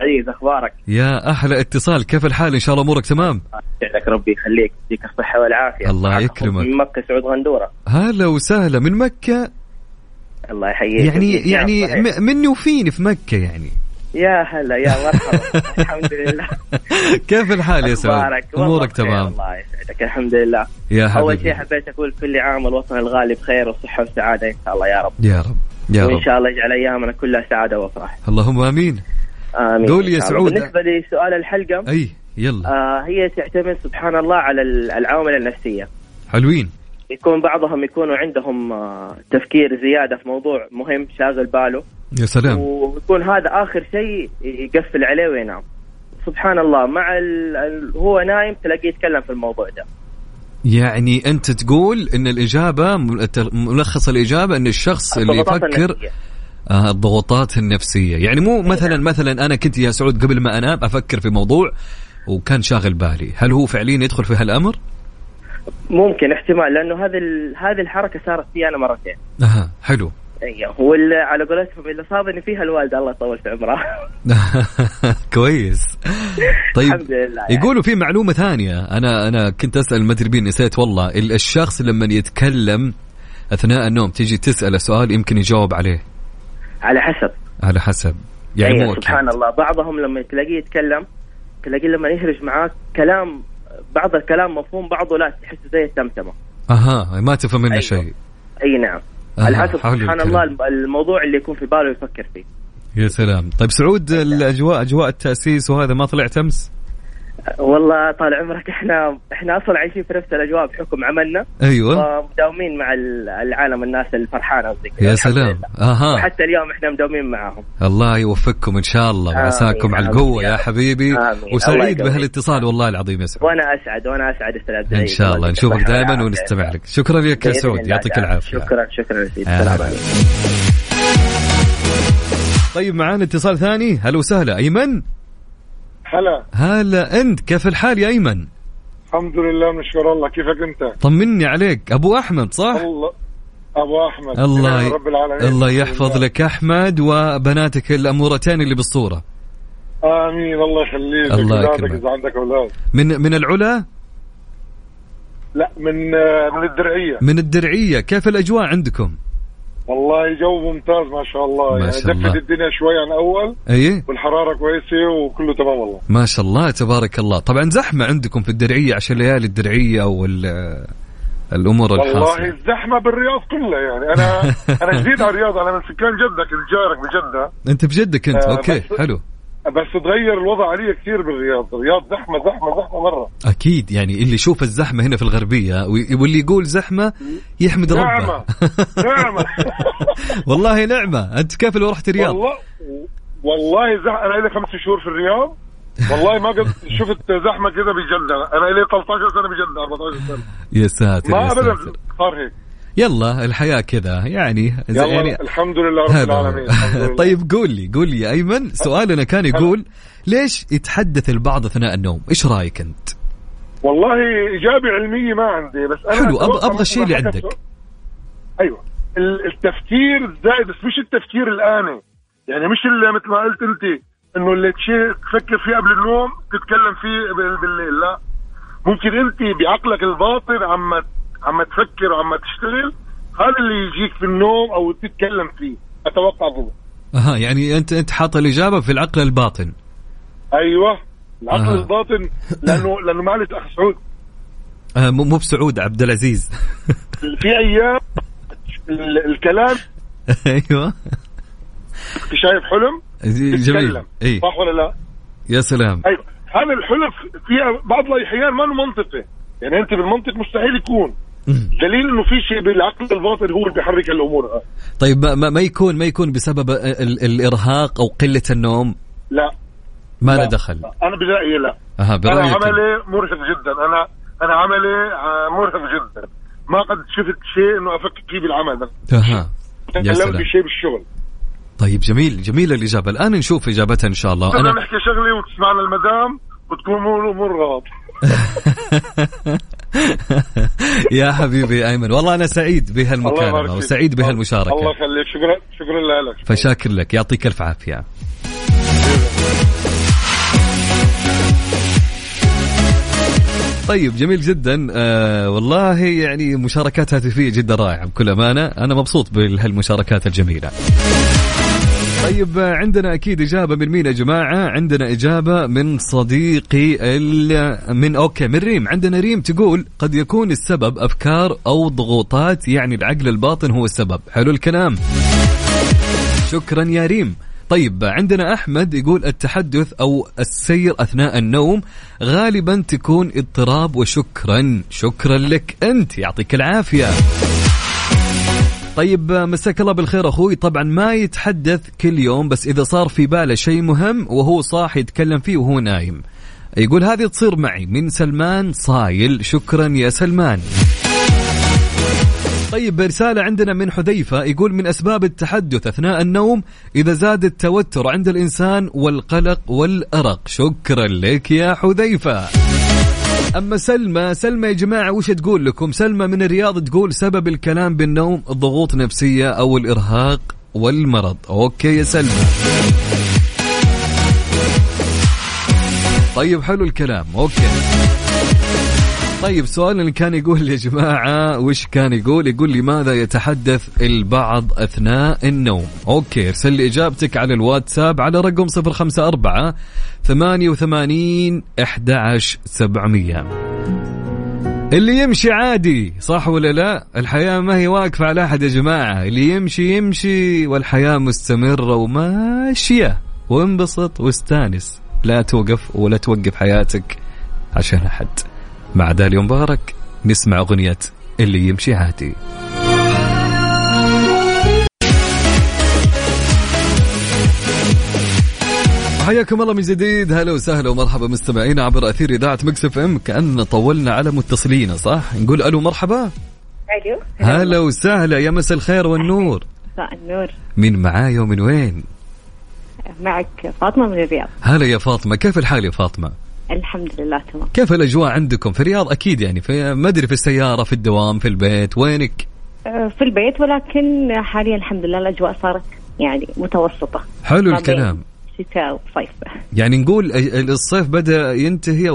عزيز أخبارك؟ يا أحلى اتصال. كيف الحال؟ إن شاء الله أمورك تمام؟ يسعدك ربي يخليك يديك الصحة والعافية. الله يكرمك. من مكة سعود غندورة. هلا وسهلا. من مكة؟ الله يحييك. يعني يعني مني وفيني في مكة يعني. يا هلا يا مرحبا. الحمد لله. كيف الحال يا سعود؟ بخير، تمام؟ الله يسعدك. الحمد لله. يا أول حبيبي شيء حبيت أقول كل عام والوطن الغالي بخير وصحة وسعادة إن شاء الله يا رب. يا رب يا وإن رب شاء الله يجعل أيامنا كلها سعادة وافراح اللهم آمين. آمين قول يا. سعود. بالنسبة لسؤال الحلقة أي يلا. آه هي تعتمد سبحان الله على ال- العوامل النفسية. حلوين. يكون بعضهم يكونوا عندهم آه، تفكير زيادة في موضوع مهم شاغل باله. يا سلام. ويكون هذا آخر شيء يقفل عليه وينام. سبحان الله مع ال... هو نايم تلاقيه يتكلم في الموضوع ده. يعني أنت تقول إن الإجابة ملخص الإجابة إن الشخص اللي يفكر النفسية. آه الضغوطات النفسية. يعني مو مثلا مثلا أنا كنت يا سعود قبل ما أنام أفكر في موضوع وكان شاغل بالي. هل هو فعليا يدخل في هالأمر؟ ممكن احتمال لأنه هذه ال... هذه الحركة صارت في أنا مرتين. أها حلو. أيوه على قولتهم اللي صابني فيها الوالده الله يطول في عمرها كويس. طيب الحمد لله يعني. يقولوا في معلومة ثانية. أنا أنا كنت أسأل ما أدري بين نسيت والله. ال- الشخص لما يتكلم أثناء النوم تيجي تسأله سؤال يمكن يجاوب عليه. على حسب. على حسب. يعني أيوة. سبحان الله. بعضهم لما تلاقيه يتكلم تلاقيه لما يهرج معاك كلام بعض الكلام مفهوم بعضه لا تحسه زي التمتمة. أها ما تفهم منه أيوة. شيء. أي نعم. حسب حلو سبحان. الله الم- الموضوع اللي يكون في باله يفكر فيه. يا سلام. طيب سعود الأجواء أجواء التأسيس وهذا ما طلعت أمس؟ والله طال عمرك إحنا إحنا أصلا عايشين في نفس الاجواء بحكم عملنا. أيوه. ومداومين مع ال- العالم الناس الفرحانة وزي كذا. يا سلام. أها. وحتى اليوم إحنا مداومين معاهم. الله يوفقكم إن شاء الله. وعساكم على القوة يا. حبيبي. آمين. وسعيد. بهالاتصال والله العظيم يا سعود وأنا أسعد وأنا أسعد أستاذ عبد إن شاء الله. نشوفك دائما. ونستمع لك. شكرا لك يا سعود. يعطيك. العافية. شكرا شكرا سيدي. طيب معانا اتصال ثاني. هلا وسهلا. أيمن؟ هلا. هلا أنت كيف الحال يا أيمن؟ الحمد لله نشكر الله. كيفك أنت؟ طمني عليك. أبو أحمد صح؟ الله. أبو أحمد. الله رب العالمين. الله يحفظ لك. أحمد وبناتك الأمورتين اللي بالصورة. آمين. الله يخليك. الله يكرمك. إذا عندك أولاد. من من العلا؟ لا من آه، من الدرعية. من الدرعية. كيف الأجواء عندكم؟ والله جو ممتاز ما شاء الله. ما يعني شاء الله. دفت الدنيا شوي عن أول إي؟ والحرارة كويسة وكله تمام والله. ما شاء الله تبارك الله. طبعا زحمة عندكم في الدرعية عشان ليالي الدرعية وال الأمور والله الحاصله الزحمة بالرياض كلها يعني. أنا أنا جديد على الرياض أنا من سكان جدة كنت جارك بجدة. أنت بجدك أنت؟ آه، أوكي حلو. بس تغير الوضع علي كثير بالرياض. الرياض زحمة زحمة زحمة مرة. أكيد يعني اللي يشوف الزحمة هنا في الغربية واللي يقول زحمة يحمد ربه. نعمة نعمة. والله نعمة. أنت كيف لو رحت الرياض؟ والله والله زح... أنا لي خمس شهور في الرياض. والله ما قد شفت زحمة كذا بجدة. أنا لي 13 سنة بجدة 14 سنة. يا ساتر ما ابدا صار هيك. يلا الحياة كذا. يعني يلا يعني الحمد لله رب العالمين. طيب قول لي قول لي يا أيمن. سؤالنا كان يقول ليش يتحدث البعض أثناء النوم؟ إيش رأيك أنت؟ والله إجابة علمية ما عندي بس أنا حلو، أبغى الشيء اللي عندك. أيوه. ال- التفكير الزايد بس مش التفكير الآني. يعني مش اللي مثل ما قلت أنت إنه اللي شيء تفكر فيه قبل النوم تتكلم فيه بال- بالليل لا. ممكن أنت بعقلك الباطن عم عم تفكر وعم تشتغل هذا اللي يجيك في النوم أو تتكلم فيه. أتوقع بالضبط أها يعني أنت أنت حاط الإجابة في العقل الباطن. أيوه. العقل أها. الباطن لأنه لأنه معلش اخ سعود. آه مو مو بسعود عبد العزيز. في أيام ال- الكلام. أيوه. أنت شايف حلم؟ جميل. إي. صح ولا لا؟ يا سلام. أيوه. هذا الحلم فيها بعض الأحيان ما له منطقي يعني أنت بالمنطق مستحيل يكون. دليل إنه في شيء بالعقل الباطن هو اللي بيحرك الأمور هاي. طيب ما, ما- يكون ما يكون بسبب ال- الإرهاق أو قلة النوم؟ لا. ما له لا. دخل. أنا برأيي لا. أها أنا عملي مرهق جدا. أنا أنا عملي آه، مرهق جدا. ما قد شفت شيء إنه أفكر فيه بالعمل. أها. يا تكلمت بشيء بالشغل. طيب جميل جميل الإجابة. الآن نشوف إجابتها إن شاء الله. أنا أنا نحكي شغلي وتسمعنا المدام وتكون امور امور غلط يا حبيبي أيمن والله أنا سعيد الله بهالمكالمه. وسعيد الله بهالمشاركه يخليك. شكرا شكرا لك. فشاكر لك يعطيك الف عافية. طيب جميل جدا. آه والله يعني مشاركات هاتفية جدا رائعة بكل أمانة. أنا مبسوط بهالمشاركات الجميلة. طيب عندنا أكيد إجابة من مين يا جماعة؟ عندنا إجابة من صديقي ال- من أوكي من ريم. عندنا ريم تقول قد يكون السبب أفكار أو ضغوطات يعني العقل الباطن هو السبب. حلو الكلام. شكرا يا ريم. طيب عندنا أحمد يقول التحدث أو السير أثناء النوم غالبا تكون اضطراب وشكرا. شكرا لك أنت. يعطيك العافية. طيب مساك الله بالخير أخوي. طبعا ما يتحدث كل يوم بس إذا صار في باله شيء مهم وهو صاحي يتكلم فيه وهو نايم. يقول هذه تصير معي. من سلمان صايل. شكرا يا سلمان. طيب رسالة عندنا من حذيفة. يقول من أسباب التحدث أثناء النوم إذا زاد التوتر عند الإنسان والقلق والأرق. شكرا لك يا حذيفة. أما سلمى سلمى يا جماعة وش تقول لكم؟ سلمى من الرياض تقول سبب الكلام بالنوم ضغوط نفسية أو الإرهاق والمرض. okay يا سلمى. طيب حلو الكلام. okay. طيب سؤالنا اللي كان يقول يا جماعة وش كان يقول؟ يقول لماذا يتحدث البعض أثناء النوم؟ أوكي ارسل لي إجابتك على الواتساب على رقم 054 88 11 700 اللي يمشي عادي صح ولا لا؟ الحياة ما هي واقفة على أحد يا جماعة. اللي يمشي يمشي والحياة مستمرة وماشية. وانبسط واستانس. لا توقف ولا توقف حياتك عشان أحد. مع داليا مبارك نسمع أغنية اللي يمشي عادي. حياكم الله من جديد. هلا وسهلا ومرحبا مستمعينا عبر أثير إذاعة Mix FM. كاننا طولنا على متصلين صح؟ نقول ألو مرحبا. ألو. هلا وسهلا يا مساء الخير والنور. مساء النور. مين معايا ومن وين؟ معك فاطمة من الرياض. هلا يا فاطمة كيف الحال يا فاطمة؟ الحمد لله تمام. كيف الأجواء عندكم؟ في الرياض أكيد يعني في ما أدري في السيارة في الدوام في البيت وينك؟ آه، في البيت ولكن حاليا الحمد لله الأجواء صارت يعني متوسطة. حلو الكلام. شتاء وصيف يعني نقول الصيف بدأ ينتهي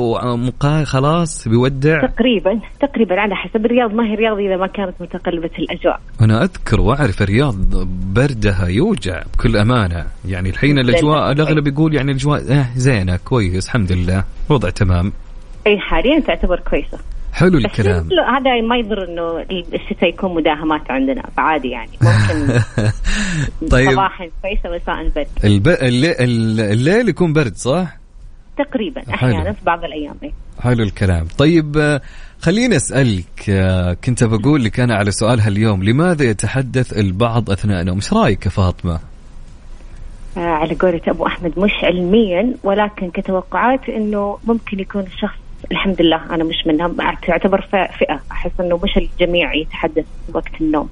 خلاص بيودع. تقريبا تقريبا على حسب الرياض. ما هي رياض إذا ما كانت متقلبة الأجواء. أنا أذكر وأعرف الرياض بردها يوجع بكل أمانة. يعني الحين الأجواء الأغلب يقول يعني الأجواء آه زينة كويس الحمد لله وضع تمام. أي حاليا تعتبر كويسة. حلو الكلام. لا، هذا ما يضر إنه الشتاء يكون مداهمات عندنا فعادي يعني. ممكن طيب. صباحا كويسة مساء برد. الب... الليل, الليل يكون برد صح؟ تقريبا. أحيانا في بعض الأيام إيه. حلو الكلام. طيب آه، خليني أسألك آه، كنت بقول لك أنا على سؤال هاليوم لماذا يتحدث البعض أثناء النوم إيش رأيك يا فاطمة؟ آه، على قولة أبو أحمد مش علميا ولكن كتوقعات إنه ممكن يكون الشخص الحمد لله أنا مش منها تعتبر ف- فئة أحس إنه مش الجميع يتحدث وقت النوم.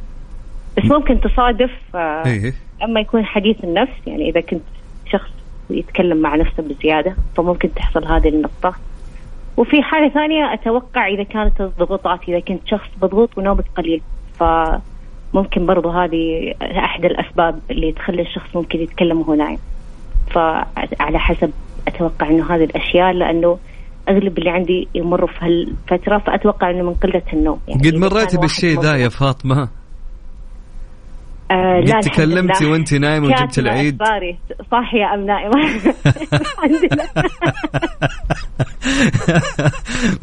بس ممكن تصادف آه، إيه أما يكون حديث النفس يعني إذا كنت شخص يتكلم مع نفسه بزيادة فممكن تحصل هذه النقطة. وفي حالة ثانية أتوقع إذا كانت الضغوطات إذا كنت شخص مضغوط ونومك قليل فممكن برضو هذه أحد الأسباب اللي تخلي الشخص ممكن يتكلم وهو نايم فعلى حسب أتوقع إنه هذه الأشياء لأنه أغلب اللي عندي يمروا في هالفترة فأتوقع إنه من قلة النوم يعني. قد مريتي بالشيء ذا يا فاطمة؟ آه لا تكلمتي. وأنت نايمة وجبت العيد؟ أم نائمة الحمد لله.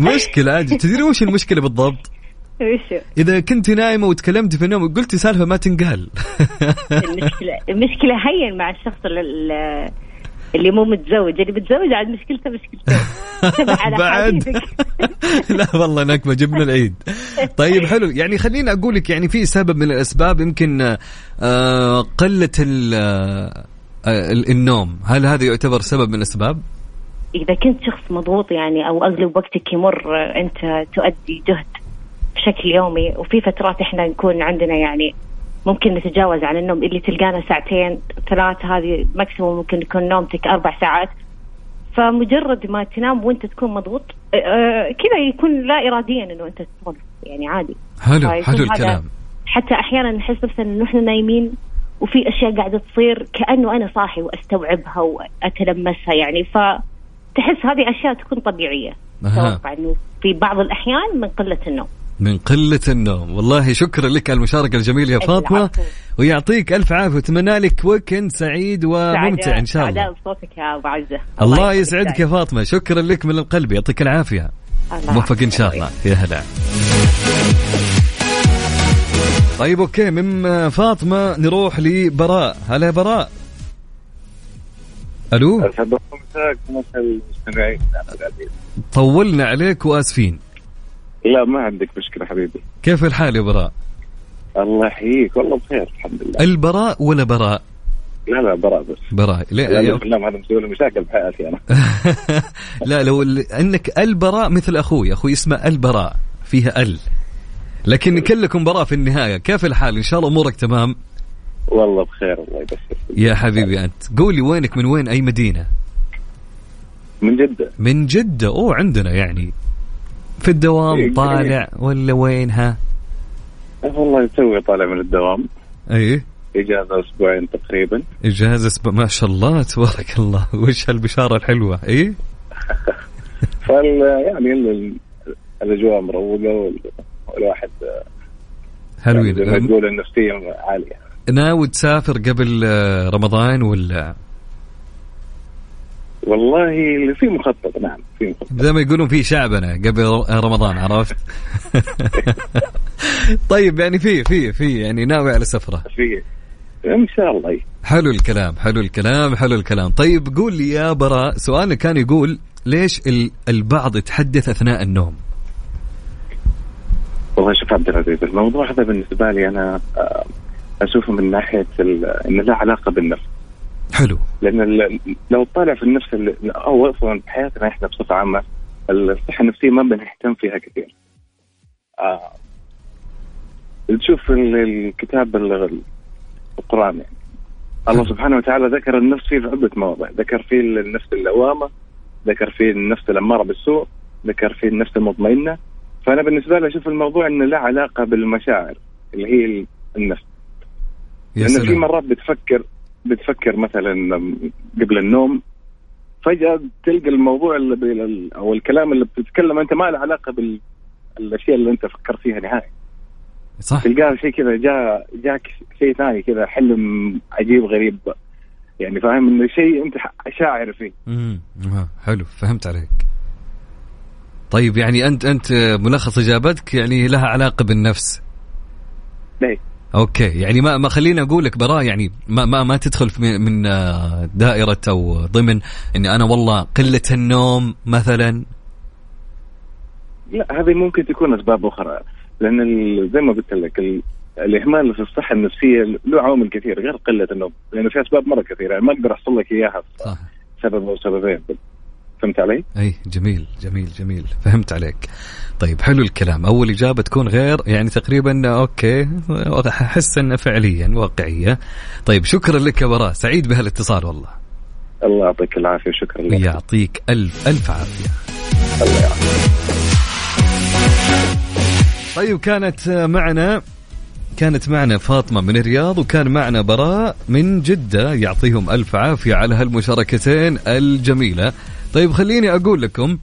مشكلة عادي. تدري وش المشكلة بالضبط؟ إذا كنت نايمة وتكلمتي في النوم قلتي سالفة ما تنقال. المشكلة المشكلة هين مع الشخص اللي, اللي مو متزوج اللي متزوج عاد مشكلته مشكلته على بعد؟ لا والله نكبة جبنا العيد. طيب حلو. يعني خليني أقول لك يعني في سبب من الأسباب يمكن آه، قلة ال- آه، ال- النوم. هل هذا يعتبر سبب من الأسباب؟ إذا كنت شخص مضغوط يعني أو أغلب وقتك يمر آه، أنت تؤدي جهد بشكل يومي وفي فترات إحنا نكون عندنا يعني ممكن نتجاوز عن النوم اللي تلقانا ساعتين ثلاث هذه ماكسيموم ممكن يكون نومتك أربع ساعات. فمجرد ما تنام وأنت تكون مضغوط آه، آه، كذا يكون لا اراديا إنه أنت تضغط يعني عادي. حلو حلو الكلام. حتى أحيانا نحس مثلا إنه إحنا نايمين وفي أشياء قاعدة تصير كأنه أنا صاحي وأستوعبها وأتلمسها يعني. فتحس هذه أشياء تكون طبيعية. أتوقع إنه في بعض الأحيان من قلة النوم. من قلة النوم. والله شكرا لك على المشاركة الجميلة يا فاطمة. ويعطيك ألف عافية. وأتمنى لك ويكند سعيد وممتع إن شاء الله. بصوتك يا أبو عزة. الله يخليك يسعدك يا فاطمة. شكرا لك من القلب. يعطيك العافية. الله موفق إن شاء الله. يا هلا. طيب أوكي. من فاطمة نروح لبراء. هلا يا براء. ألو؟ أسعد الله مساك. مساء المستمعين. طولنا عليك وآسفين. لا ما عندك مشكلة حبيبي. كيف الحال يا براء؟ الله يحييك والله بخير الحمد لله. البراء ولا براء؟ لا لا براء بس. براء. لا لا, لا بالله هذا مسوي مشاكل بحياتي أنا. لا لو انك البراء مثل أخوي. أخوي اسمه البراء فيها ال. لكن كلكم براء في النهاية. كيف الحال؟ إن شاء الله أمورك تمام؟ والله بخير الله يبشر يا حبيبي أنت. قولي وينك؟ من وين؟ أي مدينة؟ من جدة. من جدة. أوه عندنا يعني. في الدوام إيه، طالع ولا وينها والله توي طالع من الدوام. إيه. إجازة أسبوعين تقريبا. إجازة سب... ما شاء الله تبارك الله. وش هالبشارة الحلوة؟ إيه؟ فال يعني ال- الأجواء مروقة وال- والواحد حلوين. يعني تقول النفسيه عالية. ناوي تسافر قبل آه، رمضان ولا؟ والله في مخطط نعم في مخطط. زي ما يقولون في شعبنا قبل رمضان عرفت؟ طيب يعني في في في يعني ناوي على سفرة. في إن شاء الله حلو الكلام حلو الكلام حلو الكلام. طيب قول لي يا براء سؤالنا كان يقول ليش ال- البعض يتحدث أثناء النوم؟ والله شوف عبد العزيز الموضوع هذا بالنسبة لي أنا آه، أشوفه من ناحية إنه له علاقة بالنفس. حلو. لأن لو طالع في النفس ال- أو أصلا بحياتنا إحنا بصفة عامة الصحة النفسية ما بنهتم فيها كثير. آه تشوف ال- الكتاب ال- القرآن يعني. الله سبحانه وتعالى ذكر النفس فيه في عدة مواضع، ذكر فيه النفس اللوامة، ذكر فيه النفس الأمارة بالسوء، ذكر فيه النفس المطمئنة، فأنا بالنسبة لي أشوف الموضوع إنه له علاقة بالمشاعر اللي هي ال- النفس. يا لأنه في مرات بتفكر بتفكر مثلا قبل النوم فجأة تلقى الموضوع اللي أو الكلام اللي بتتكلم أنت ما له علاقة بالأشياء اللي أنت فكرت فيها نهائي. صح. تلقاه شيء كذا جاء جاك شيء ثاني كذا حلم عجيب غريب. يعني فاهم انه شيء أنت شاعر فيه. امم حلو فهمت عليك. طيب يعني انت أنت ملخص إجابتك يعني لها علاقة بالنفس. ليه؟ أوكي. يعني ما ما خليني أقول لك براء يعني ما ما ما تدخل في من- آه، دائرة أو ضمن إني أنا والله قلة النوم مثلا. لا هذه ممكن تكون أسباب أخرى. لأن زي ما قلت لك ال- الإهمال في الصحة النفسية له عوامل كثير غير قلة النوم. لأنه في أسباب مرة كثيرة. يعني ما أقدر أحصل لك إياها صح. سبب أو سببين. فهمت علي؟ أي جميل جميل جميل فهمت عليك. طيب حلو الكلام. أول إجابة تكون غير يعني تقريبا أوكي أحس انها فعليا واقعية. طيب شكرا لك يا براء. سعيد بهالاتصال والله. الله يعطيك العافية شكرا لك. ويعطيك ألف ألف عافية. الله يعافيك. طيب كانت معنا كانت معنا فاطمة من الرياض وكان معنا براء من جدة يعطيهم ألف عافية على هالمشاركتين الجميلة. طيب خليني أقول لكم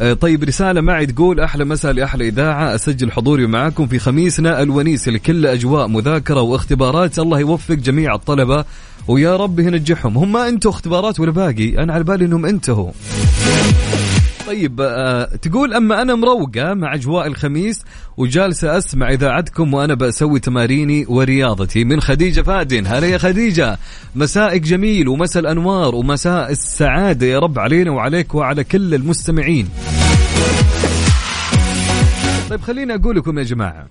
آه، طيب رسالة معي تقول أحلى مساء لأحلى إذاعة أسجل حضوري معكم في خميسنا الونيس لكل أجواء مذاكرة واختبارات الله يوفق جميع الطلبة ويا رب ينجحهم هم ما أنتوا اختبارات ولا باقي؟ أنا على بالي أنهم انتهوا. طيب آه تقول أما أنا مروقة مع أجواء الخميس وجالسة أسمع إذاعتكم وأنا بسوي تماريني ورياضتي من خديجة فادن. هلا يا خديجة. مسائك جميل ومساء الأنوار ومساء السعادة يا رب علينا وعليك وعلى كل المستمعين. طيب خليني أقول لكم يا جماعة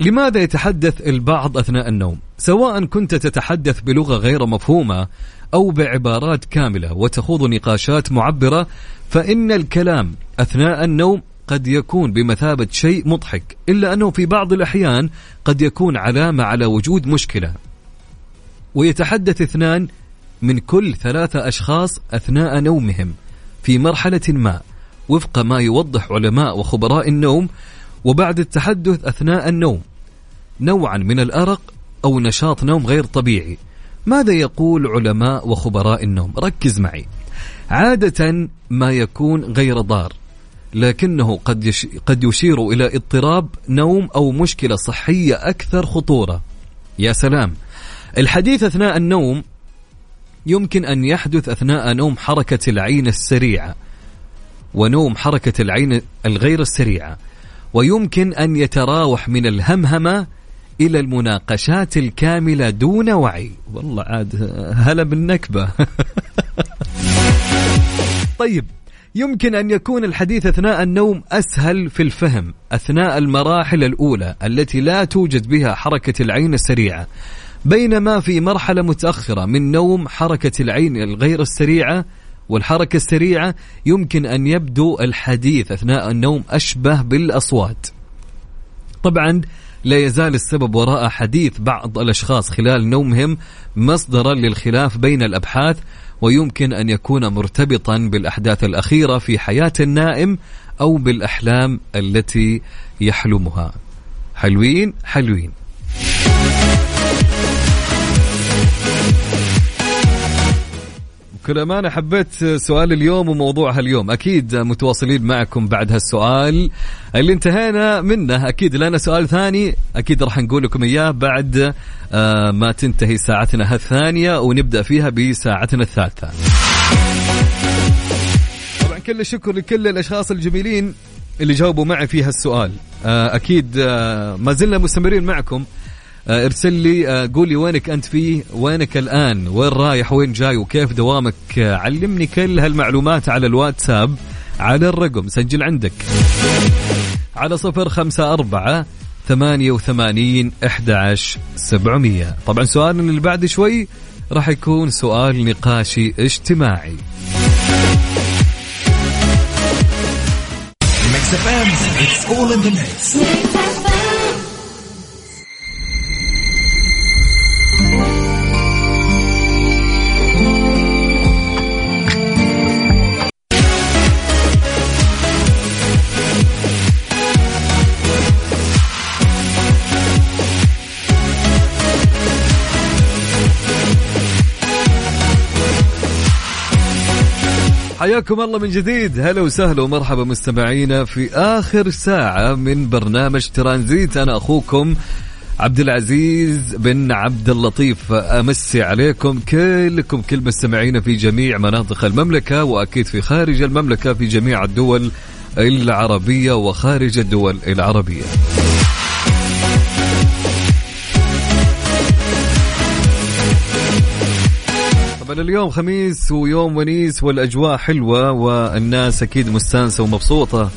لماذا يتحدث البعض أثناء النوم؟ سواء كنت تتحدث بلغة غير مفهومة أو بعبارات كاملة وتخوض نقاشات معبرة فإن الكلام أثناء النوم قد يكون بمثابة شيء مضحك إلا أنه في بعض الأحيان قد يكون علامة على وجود مشكلة. ويتحدث اثنان من كل ثلاثة أشخاص أثناء نومهم في مرحلة ما وفق ما يوضح علماء وخبراء النوم وبعد التحدث أثناء النوم نوعا من الأرق أو نشاط نوم غير طبيعي. ماذا يقول علماء وخبراء النوم؟ ركز معي. عادة ما يكون غير ضار لكنه قد يش قد يشير إلى اضطراب نوم أو مشكلة صحية أكثر خطورة. يا سلام. الحديث أثناء النوم يمكن أن يحدث أثناء نوم حركة العين السريعة ونوم حركة العين الغير السريعة ويمكن أن يتراوح من الهمهمة إلى المناقشات الكاملة دون وعي. والله عاد هلا بالنكبة. طيب يمكن أن يكون الحديث أثناء النوم أسهل في الفهم أثناء المراحل الأولى التي لا توجد بها حركة العين السريعة بينما في مرحلة متأخرة من نوم حركة العين الغير السريعة والحركة السريعة يمكن أن يبدو الحديث أثناء النوم أشبه بالأصوات. طبعا لا يزال السبب وراء حديث بعض الأشخاص خلال نومهم مصدرا للخلاف بين الأبحاث ويمكن أن يكون مرتبطا بالأحداث الأخيرة في حياة النائم أو بالأحلام التي يحلمها. حلوين حلوين. بكل أمانة حبيت سؤال اليوم وموضوع هاليوم. أكيد متواصلين معكم بعد هالسؤال. اللي انتهينا منه أكيد لنا سؤال ثاني. أكيد راح نقول لكم إياه بعد آه ما تنتهي ساعتنا الثانية ونبدأ فيها بساعتنا الثالثة. طبعا كل الشكر لكل الأشخاص الجميلين اللي جاوبوا معي في هالسؤال. آه، أكيد آه، ما زلنا مستمرين معكم. ارسل لي آه، قول لي وينك أنت فيه وينك الآن؟ وين رايح؟ وين جاي؟ وكيف دوامك؟ آه، علمني كل هالمعلومات على الواتساب على الرقم. سجل عندك. على صفر خمسة أربعة ثمانية وثمانين أحد سبعمية. طبعا سؤالنا اللي بعد شوي راح يكون سؤال نقاشي اجتماعي. It's all in the mix. حياكم الله من جديد. هلا وسهلا ومرحبا مستمعينا في آخر ساعة من برنامج ترانزيت. أنا أخوكم عبد العزيز بن عبد اللطيف. أمسي عليكم كلكم كل مستمعينا في جميع مناطق المملكة وأكيد في خارج المملكة في جميع الدول العربية وخارج الدول العربية. طبعا اليوم خميس ويوم ونيس والأجواء حلوة والناس أكيد مستانسة ومبسوطة.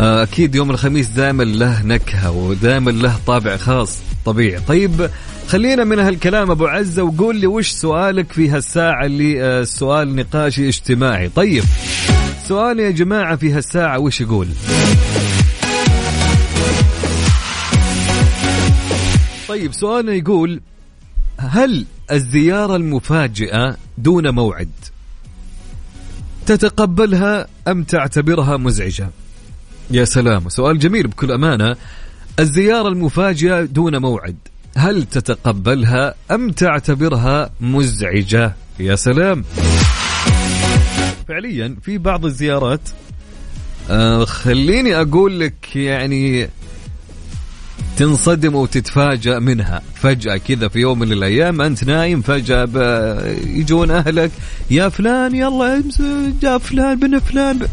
آه، أكيد يوم الخميس دائما له نكهة ودائما له طابع خاص طبيعي. طيب خلينا من هالكلام أبو عزة وقول لي وش سؤالك في هالساعة اللي آه، سؤال نقاشي اجتماعي. طيب سؤال يا جماعة في هالساعة وش يقول؟ طيب سؤالنا يقول هل الزيارة المفاجئة دون موعد. تتقبلها أم تعتبرها مزعجة؟ يا سلام سؤال جميل بكل أمانة. الزيارة المفاجئة دون موعد هل تتقبلها أم تعتبرها مزعجة؟ يا سلام. فعليا في بعض الزيارات آه خليني أقول لك يعني تنصدم وتتفاجأ منها. فجأة كذا في يوم من الأيام أنت نايم فجأة يجون أهلك يا فلان يلا جاء فلان بن فلان. ب...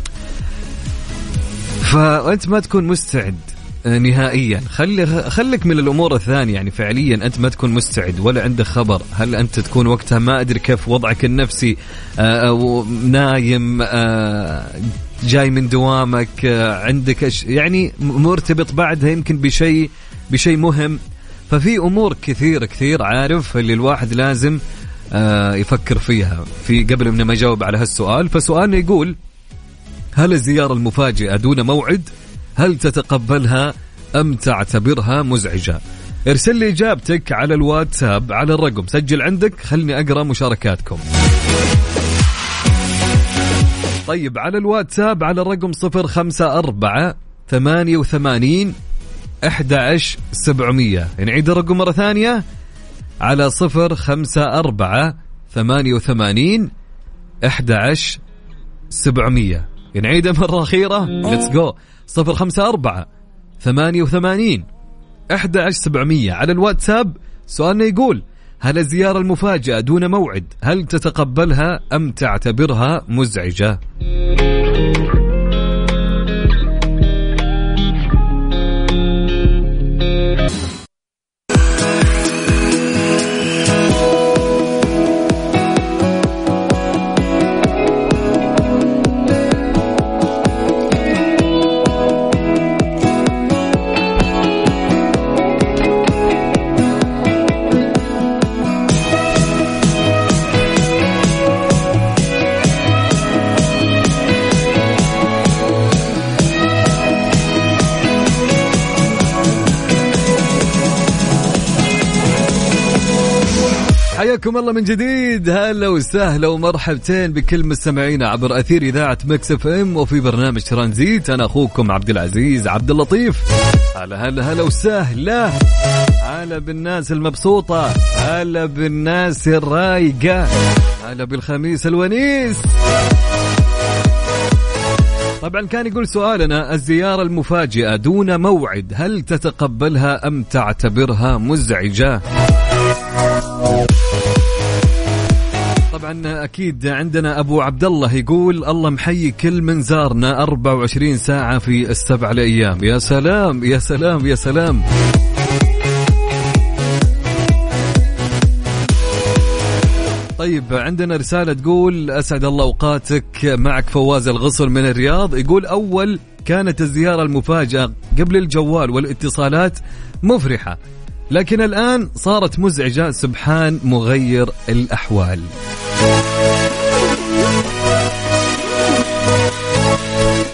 فأنت ما تكون مستعد نهائيا. خلي خليك من الأمور الثانية يعني فعليا أنت ما تكون مستعد ولا عندك خبر. هل أنت تكون وقتها ما أدري كيف وضعك النفسي آه، أو نايم آه، جاي من دوامك آه، عندك. يعني مرتبط بعدها يمكن بشيء بشيء مهم. ففي أمور كثير كثير عارف اللي الواحد لازم آه، يفكر فيها. في قبل ما يجاوب على هالسؤال فسؤالنا يقول هل الزيارة المفاجئة دون موعد؟ هل تتقبلها أم تعتبرها مزعجة؟ ارسل لي إجابتك على الواتساب على الرقم. سجل عندك خلني أقرأ مشاركاتكم. طيب على الواتساب على الرقم صفر خمسة أربعة ثمانية وثمانين أحد عشر سبعمية. نعيد الرقم مرة ثانية على صفر خمسة أربعة ثمانية وثمانين أحد عشر سبعمية. نعيدها مرة أخيرة. ليتس جو صفر خمسة أربعة ثمانية وثمانين أحد عشر سبعمية. على الواتساب سؤالنا يقول هل الزيارة المفاجئة دون موعد هل تتقبلها أم تعتبرها مزعجة؟ حياكم الله من جديد. هلا وسهلا ومرحبتين بكل مستمعينا عبر أثير إذاعة Mix FM وفي برنامج ترانزيت. أنا أخوكم عبد العزيز عبد اللطيف. هلا هلا هلا وسهلا. هلا بالناس المبسوطة. هلا بالناس الرايقة. هلا بالخميس الونيس. طبعا كان يقول سؤالنا الزيارة المفاجئة دون موعد هل تتقبلها أم تعتبرها مزعجة؟ طبعا أكيد عندنا أبو عبد الله يقول الله محيي كل من زارنا 24 ساعة في السبع الأيام يا سلام يا سلام يا سلام. طيب عندنا رسالة تقول أسعد الله أوقاتك معك فواز الغصن من الرياض. يقول أول كانت الزيارة المفاجأة قبل الجوال والاتصالات مفرحة لكن الآن صارت مزعجة سبحان مغير الأحوال.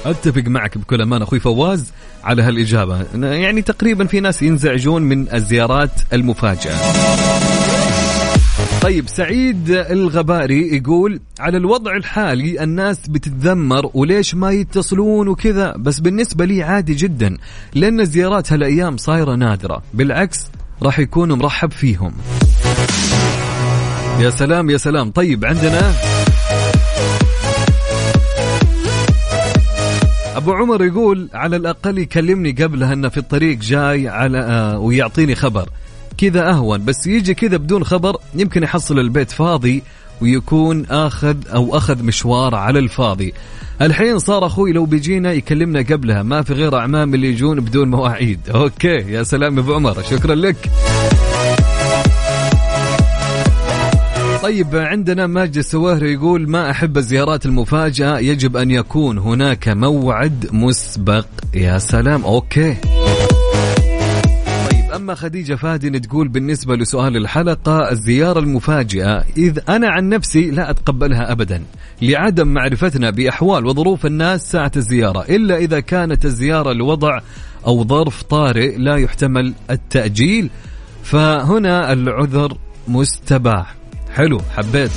أتفق معك بكل أمان أخوي فواز على هالإجابة. يعني تقريبا في ناس ينزعجون من الزيارات المفاجئة. طيب سعيد الغباري يقول على الوضع الحالي الناس بتتذمر وليش ما يتصلون وكذا؟ بس بالنسبة لي عادي جدا لأن الزيارات هالأيام صايرة نادرة. بالعكس راح يكون مرحب فيهم. يا سلام يا سلام. طيب عندنا أبو عمر يقول على الأقل يكلمني قبلها انه في الطريق جاي على آه ويعطيني خبر. كذا أهون بس يجي كذا بدون خبر يمكن يحصل البيت فاضي ويكون آخذ أو أخذ مشوار على الفاضي. الحين صار أخوي لو بيجينا يكلمنا قبلها ما في غير أعمام اللي يجون بدون مواعيد. okay يا سلام أبو عمر شكرا لك. طيب عندنا ماجد السواهري يقول ما أحب الزيارات المفاجئة يجب أن يكون هناك موعد مسبق. يا سلام okay. طيب أما خديجة فادن تقول بالنسبة لسؤال الحلقة الزيارة المفاجئة إذ أنا عن نفسي لا أتقبلها أبدا لعدم معرفتنا بأحوال وظروف الناس ساعة الزيارة إلا إذا كانت الزيارة لوضع أو ظرف طارئ لا يحتمل التأجيل فهنا العذر مستباح. حلو حبيت.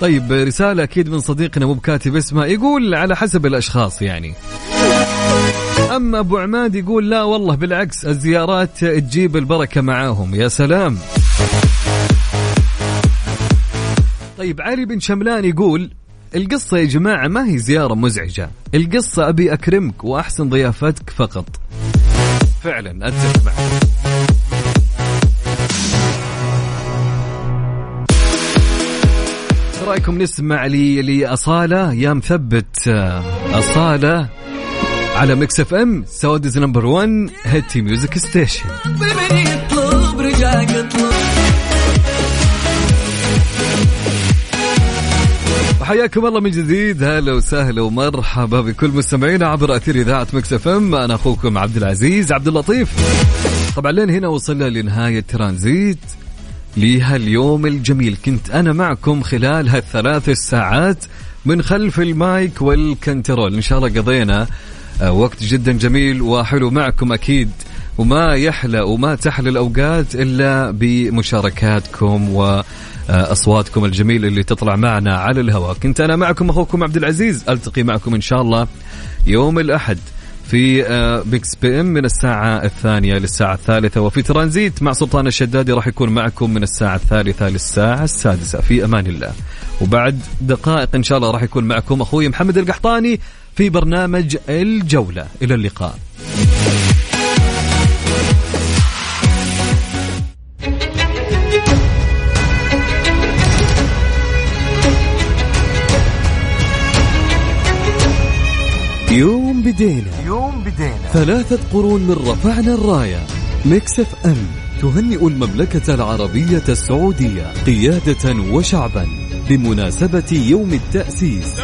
طيب رسالة أكيد من صديقنا مو بكاتب اسمه يقول على حسب الأشخاص يعني. أما أبو عماد يقول لا والله بالعكس الزيارات تجيب البركة معاهم. يا سلام. طيب علي بن شملان يقول القصة يا جماعة ما هي زيارة مزعجة. القصة أبي أكرمك وأحسن ضيافتك فقط. فعلا أتفق معك. رأيكم نسمع لي لأصالة؟ يا مثبت أصالة على Mix FM Saudi's number 1 hit music station وحياكم الله من جديد هلا وسهلا ومرحبا بكل مستمعينا عبر أثير إذاعة Mix FM أنا أخوكم عبد العزيز عبد اللطيف. طبعا لين هنا وصلنا لنهاية ترانزيت. لهاليوم الجميل. كنت أنا معكم خلال هالثلاث ساعات من خلف ال mic وال control. إن شاء الله قضينا آه، وقت جدا جميل وحلو معكم أكيد. وما يحلى وما تحلى الأوقات إلا بمشاركاتكم وأصواتكم الجميلة اللي تطلع معنا على الهواء. كنت أنا معكم أخوكم عبد العزيز. ألتقي معكم إن شاء الله يوم الأحد. في Mix FM من الساعة الثانية للساعة الثالثة. وفي ترانزيت مع سلطان الشدادي راح يكون معكم من الساعة الثالثة للساعة السادسة. في أمان الله. وبعد دقائق إن شاء الله راح يكون معكم أخوي محمد القحطاني في برنامج الجولة. إلى اللقاء. يوم بدينا. يوم بدينا. ثلاثة قرون من رفعنا الراية. Mix FM تهنئ المملكة العربية السعودية قيادة وشعبا بمناسبة يوم التأسيس.